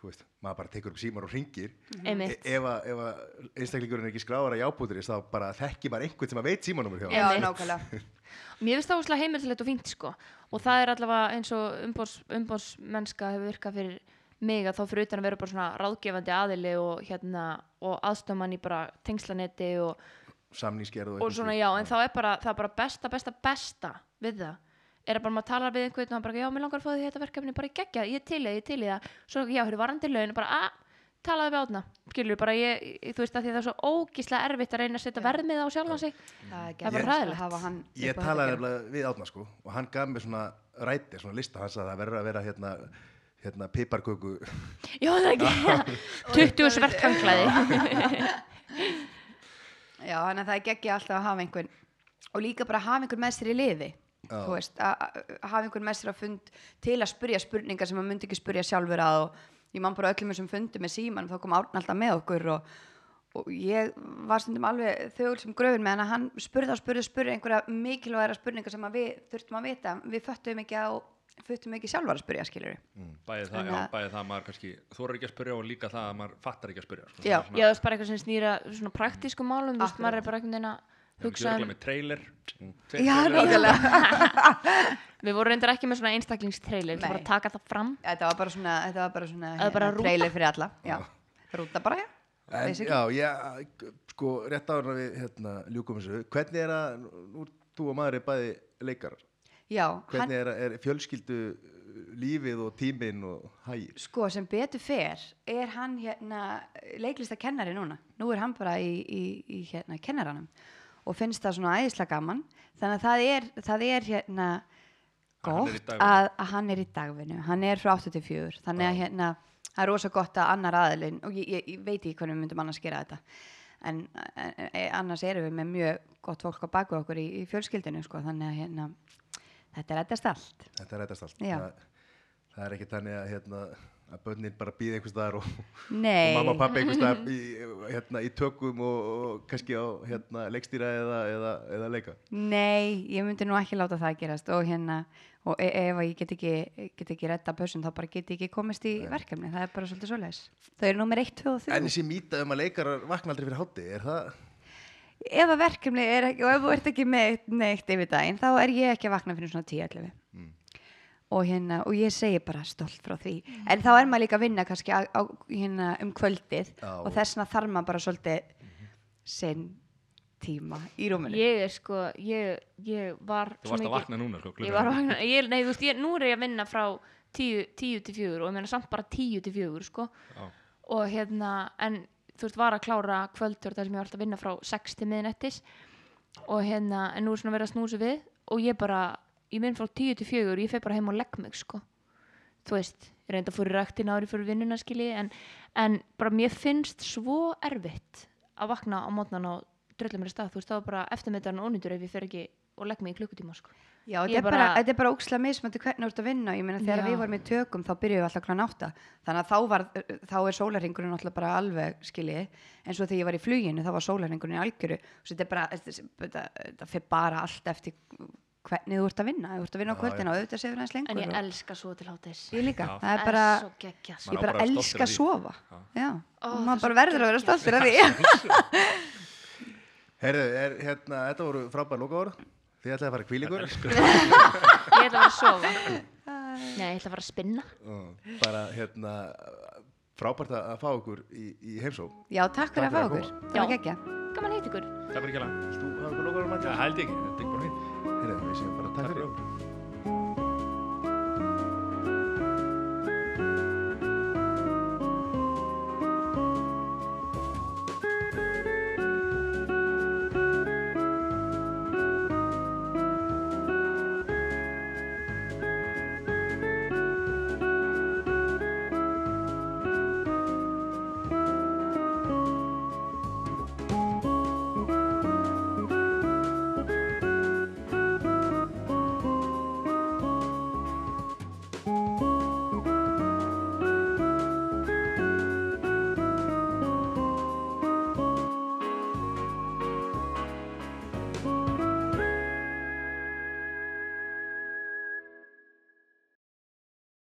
þú veist, maður bara tekur upp símar og ringir. Einmitt. E ef, að, einstaklingurinn er ekki skráður að jábúturis, þá bara þekki bara einhvern sem að veit símanumur hjá. Já. nákvæmlega Mér finnst það úrslega heimiltilegt og fínt, sko, og það er allavega eins og umbús, umbúsmennska hefur virkað fyrir mig að þá fyrir utan að vera bara svona ráðgefandi aðili og hérna, og aðstöðmann í bara tengslanetti og Samningsgerð og, og svona já, en þá er bara, það er bara besta, besta, besta við það. Er að bara maður talar við einhvern og hann bara, já, mér langar að fá því þetta verkefni bara í gegja, ég er til ég er til í það svo, já, hérna varandi laun, bara, að, talaðu við átna skilur bara, ég, ég- þú veist að því það er svo ógíslega erfitt að reyna að setja verðmið á sjálfan sig. Það er er bara hann Ég á talaði við átna sko og hann gaf mér svona ræti, svona lista, hann sagði að það verður að vera hérna, hérna piparköku. Já, það er ekki. 20 svert hanglaði Já, þannig að það er geggja alltaf að hafa einhvern og líka bara hafa einhvern með sér í liði. Já. þú veist, að að- að hafa einhvern með sér að fund til að spurja spurningar sem maður myndi ekki spurja sjálfur að og ég man bara öllum þessum fundi með síman þá kom Árn alltaf með okkur og, og ég var stundum alveg þögul sem gröfin með hann að hann spurði og spurði og spurði einhverja mikilvægara spurningar sem að við þurftum að vita. Við föttum ekki á föttum ekki sjálfar að spurja skilur bæði það, já, bæði það að maður kannski þorir ekki að spurja og líka það að maður fattar ekki að spurja sko. Já. Svona- já, það er bara eitthvað sem snýra svona praktískum málum, þú veist, maður er bara einhvern veginn að Við hugsa um með trailer. Já, við vorum reyndar ekki með svona einstaklingstrailer, Nei. bara að taka það fram. Þetta var bara svona, þetta var bara svona bara hérna, rúta. trailer fyrir alla. Já, rúta bara, já. En já, ég, sko, rétt áður en við hérna, ljúkum þessu, hvernig er að, nú, þú og maður er bæði leikarar, Já, hann, hvernig er, að- er fjölskyldu lífið og tíminn og hægir Sko, sem betur fer er hann hérna leiklistakennari núna. Nú er hann bara í, í, í hérna kennaranum og finnst það svona æðislega gaman. Þannig að það er, það er hérna hann er gott að, að hann er í dagvinnu. Hann er frá 84. Þannig að hérna, það er rosa gott að annar aðilinn, og ég, ég, ég veit ekki hvernig við myndum annars gera þetta, en, en, en annars erum við með mjög gott fólk á baku okkur í, í fjölskyldinu, sko. Þannig að hérna, þetta reddast allt. Þetta reddast allt. Það, það er ekki þannig að, hérna, að börnin bara býða einhvers staðar og, Nei. og mamma og pappi einhvers staðar í, hérna, í tökum og, og kannski á hérna, leikstýra eða, eða, eða leika. Nei, ég myndi nú ekki láta það gerast og hérna, og e ef ég get ekki, get ekki redda bössun þá bara get ég ekki komist í verkefni, það er bara svolítið svoleiðis. Þau eru nummer 1, 2 og 3. En þessi mýta um að leikarar vakna aldrei fyrir hátti, er það? Ef að verkefni er ekki, og ef þú ert ekki með neitt yfir daginn, þá er ég ekki að vakna fyrir svona 10-11. Og, hérna, og ég segi bara stolt frá því. En þá er maður líka að vinna kannski á, á, hérna, um kvöldið Já. og þess vegna þarf maður bara svolítið sinn tíma í rúminu. ég er sko ég, ég var Þú varst að vakna núna sko, ég var að vakna, ég, nei þú veist, ég, nú er ég að vinna frá 10 10 til 4 og ég meina samt bara 10 til 4 sko Já. og hérna, en þú veist, var að klára kvöldur þar sem ég var alltaf að vinna frá 6 til miðnettis og hérna, en nú er svona verið að snúsa við og ég bara, ég minn frá 10 til 4 ég fer bara heim og legg mig sko. Þú veist, ég reynda að fór í ræktina ári fyrir vinnuna skilji, en, en bara mér finnst svo erfitt að vakna á mótnan og drölla mér stað, þú veist, var bara eftirmyndarinn ónýtur ef ég fer ekki og legg mig í klukkutíma sko. Já, þetta er bara, bara- þetta er bara ókslega mismöndi hvernig þú ert að vinna, ég meina þegar Já. við vorum í tökum þá byrjuðum við alltaf klána átta. Þannig að þá, var, þá er sólarringurinn alltaf bara alveg skiljið, en svo þegar ég var í fluginu þá var sólarringurinn í algjöru. Þetta er bara, þetta, þetta, þetta fyrir bara allt eftir hvernig þú ert að vinna, ef þú ert að vinna á Já, kvöldina og auðvitað séður hans lengur en ég elska svo til hátis ég líka, Já. það er bara svo geggjað. Maður ég bara að elska að sofa. Já, og maður bara verður að vera stoltur af því. Herðu, er, hérna, þetta voru frábær lokaður. Þið ætlaði að fara kvílingur. ég ætla að fara að sofa. Nei, ég ætla að fara að spinna. Bara, hérna, frábært að að fá okkur í, í heimsó. já, takk fyrir að fá að okkur, það var geggja gaman heit ykkur. Takk fyrir ekki alveg Þú hafa okkur lokaður að mæta? Það held ég ekki, þetta er bara fínt Herðu, við séum bara takk fyrir. okkur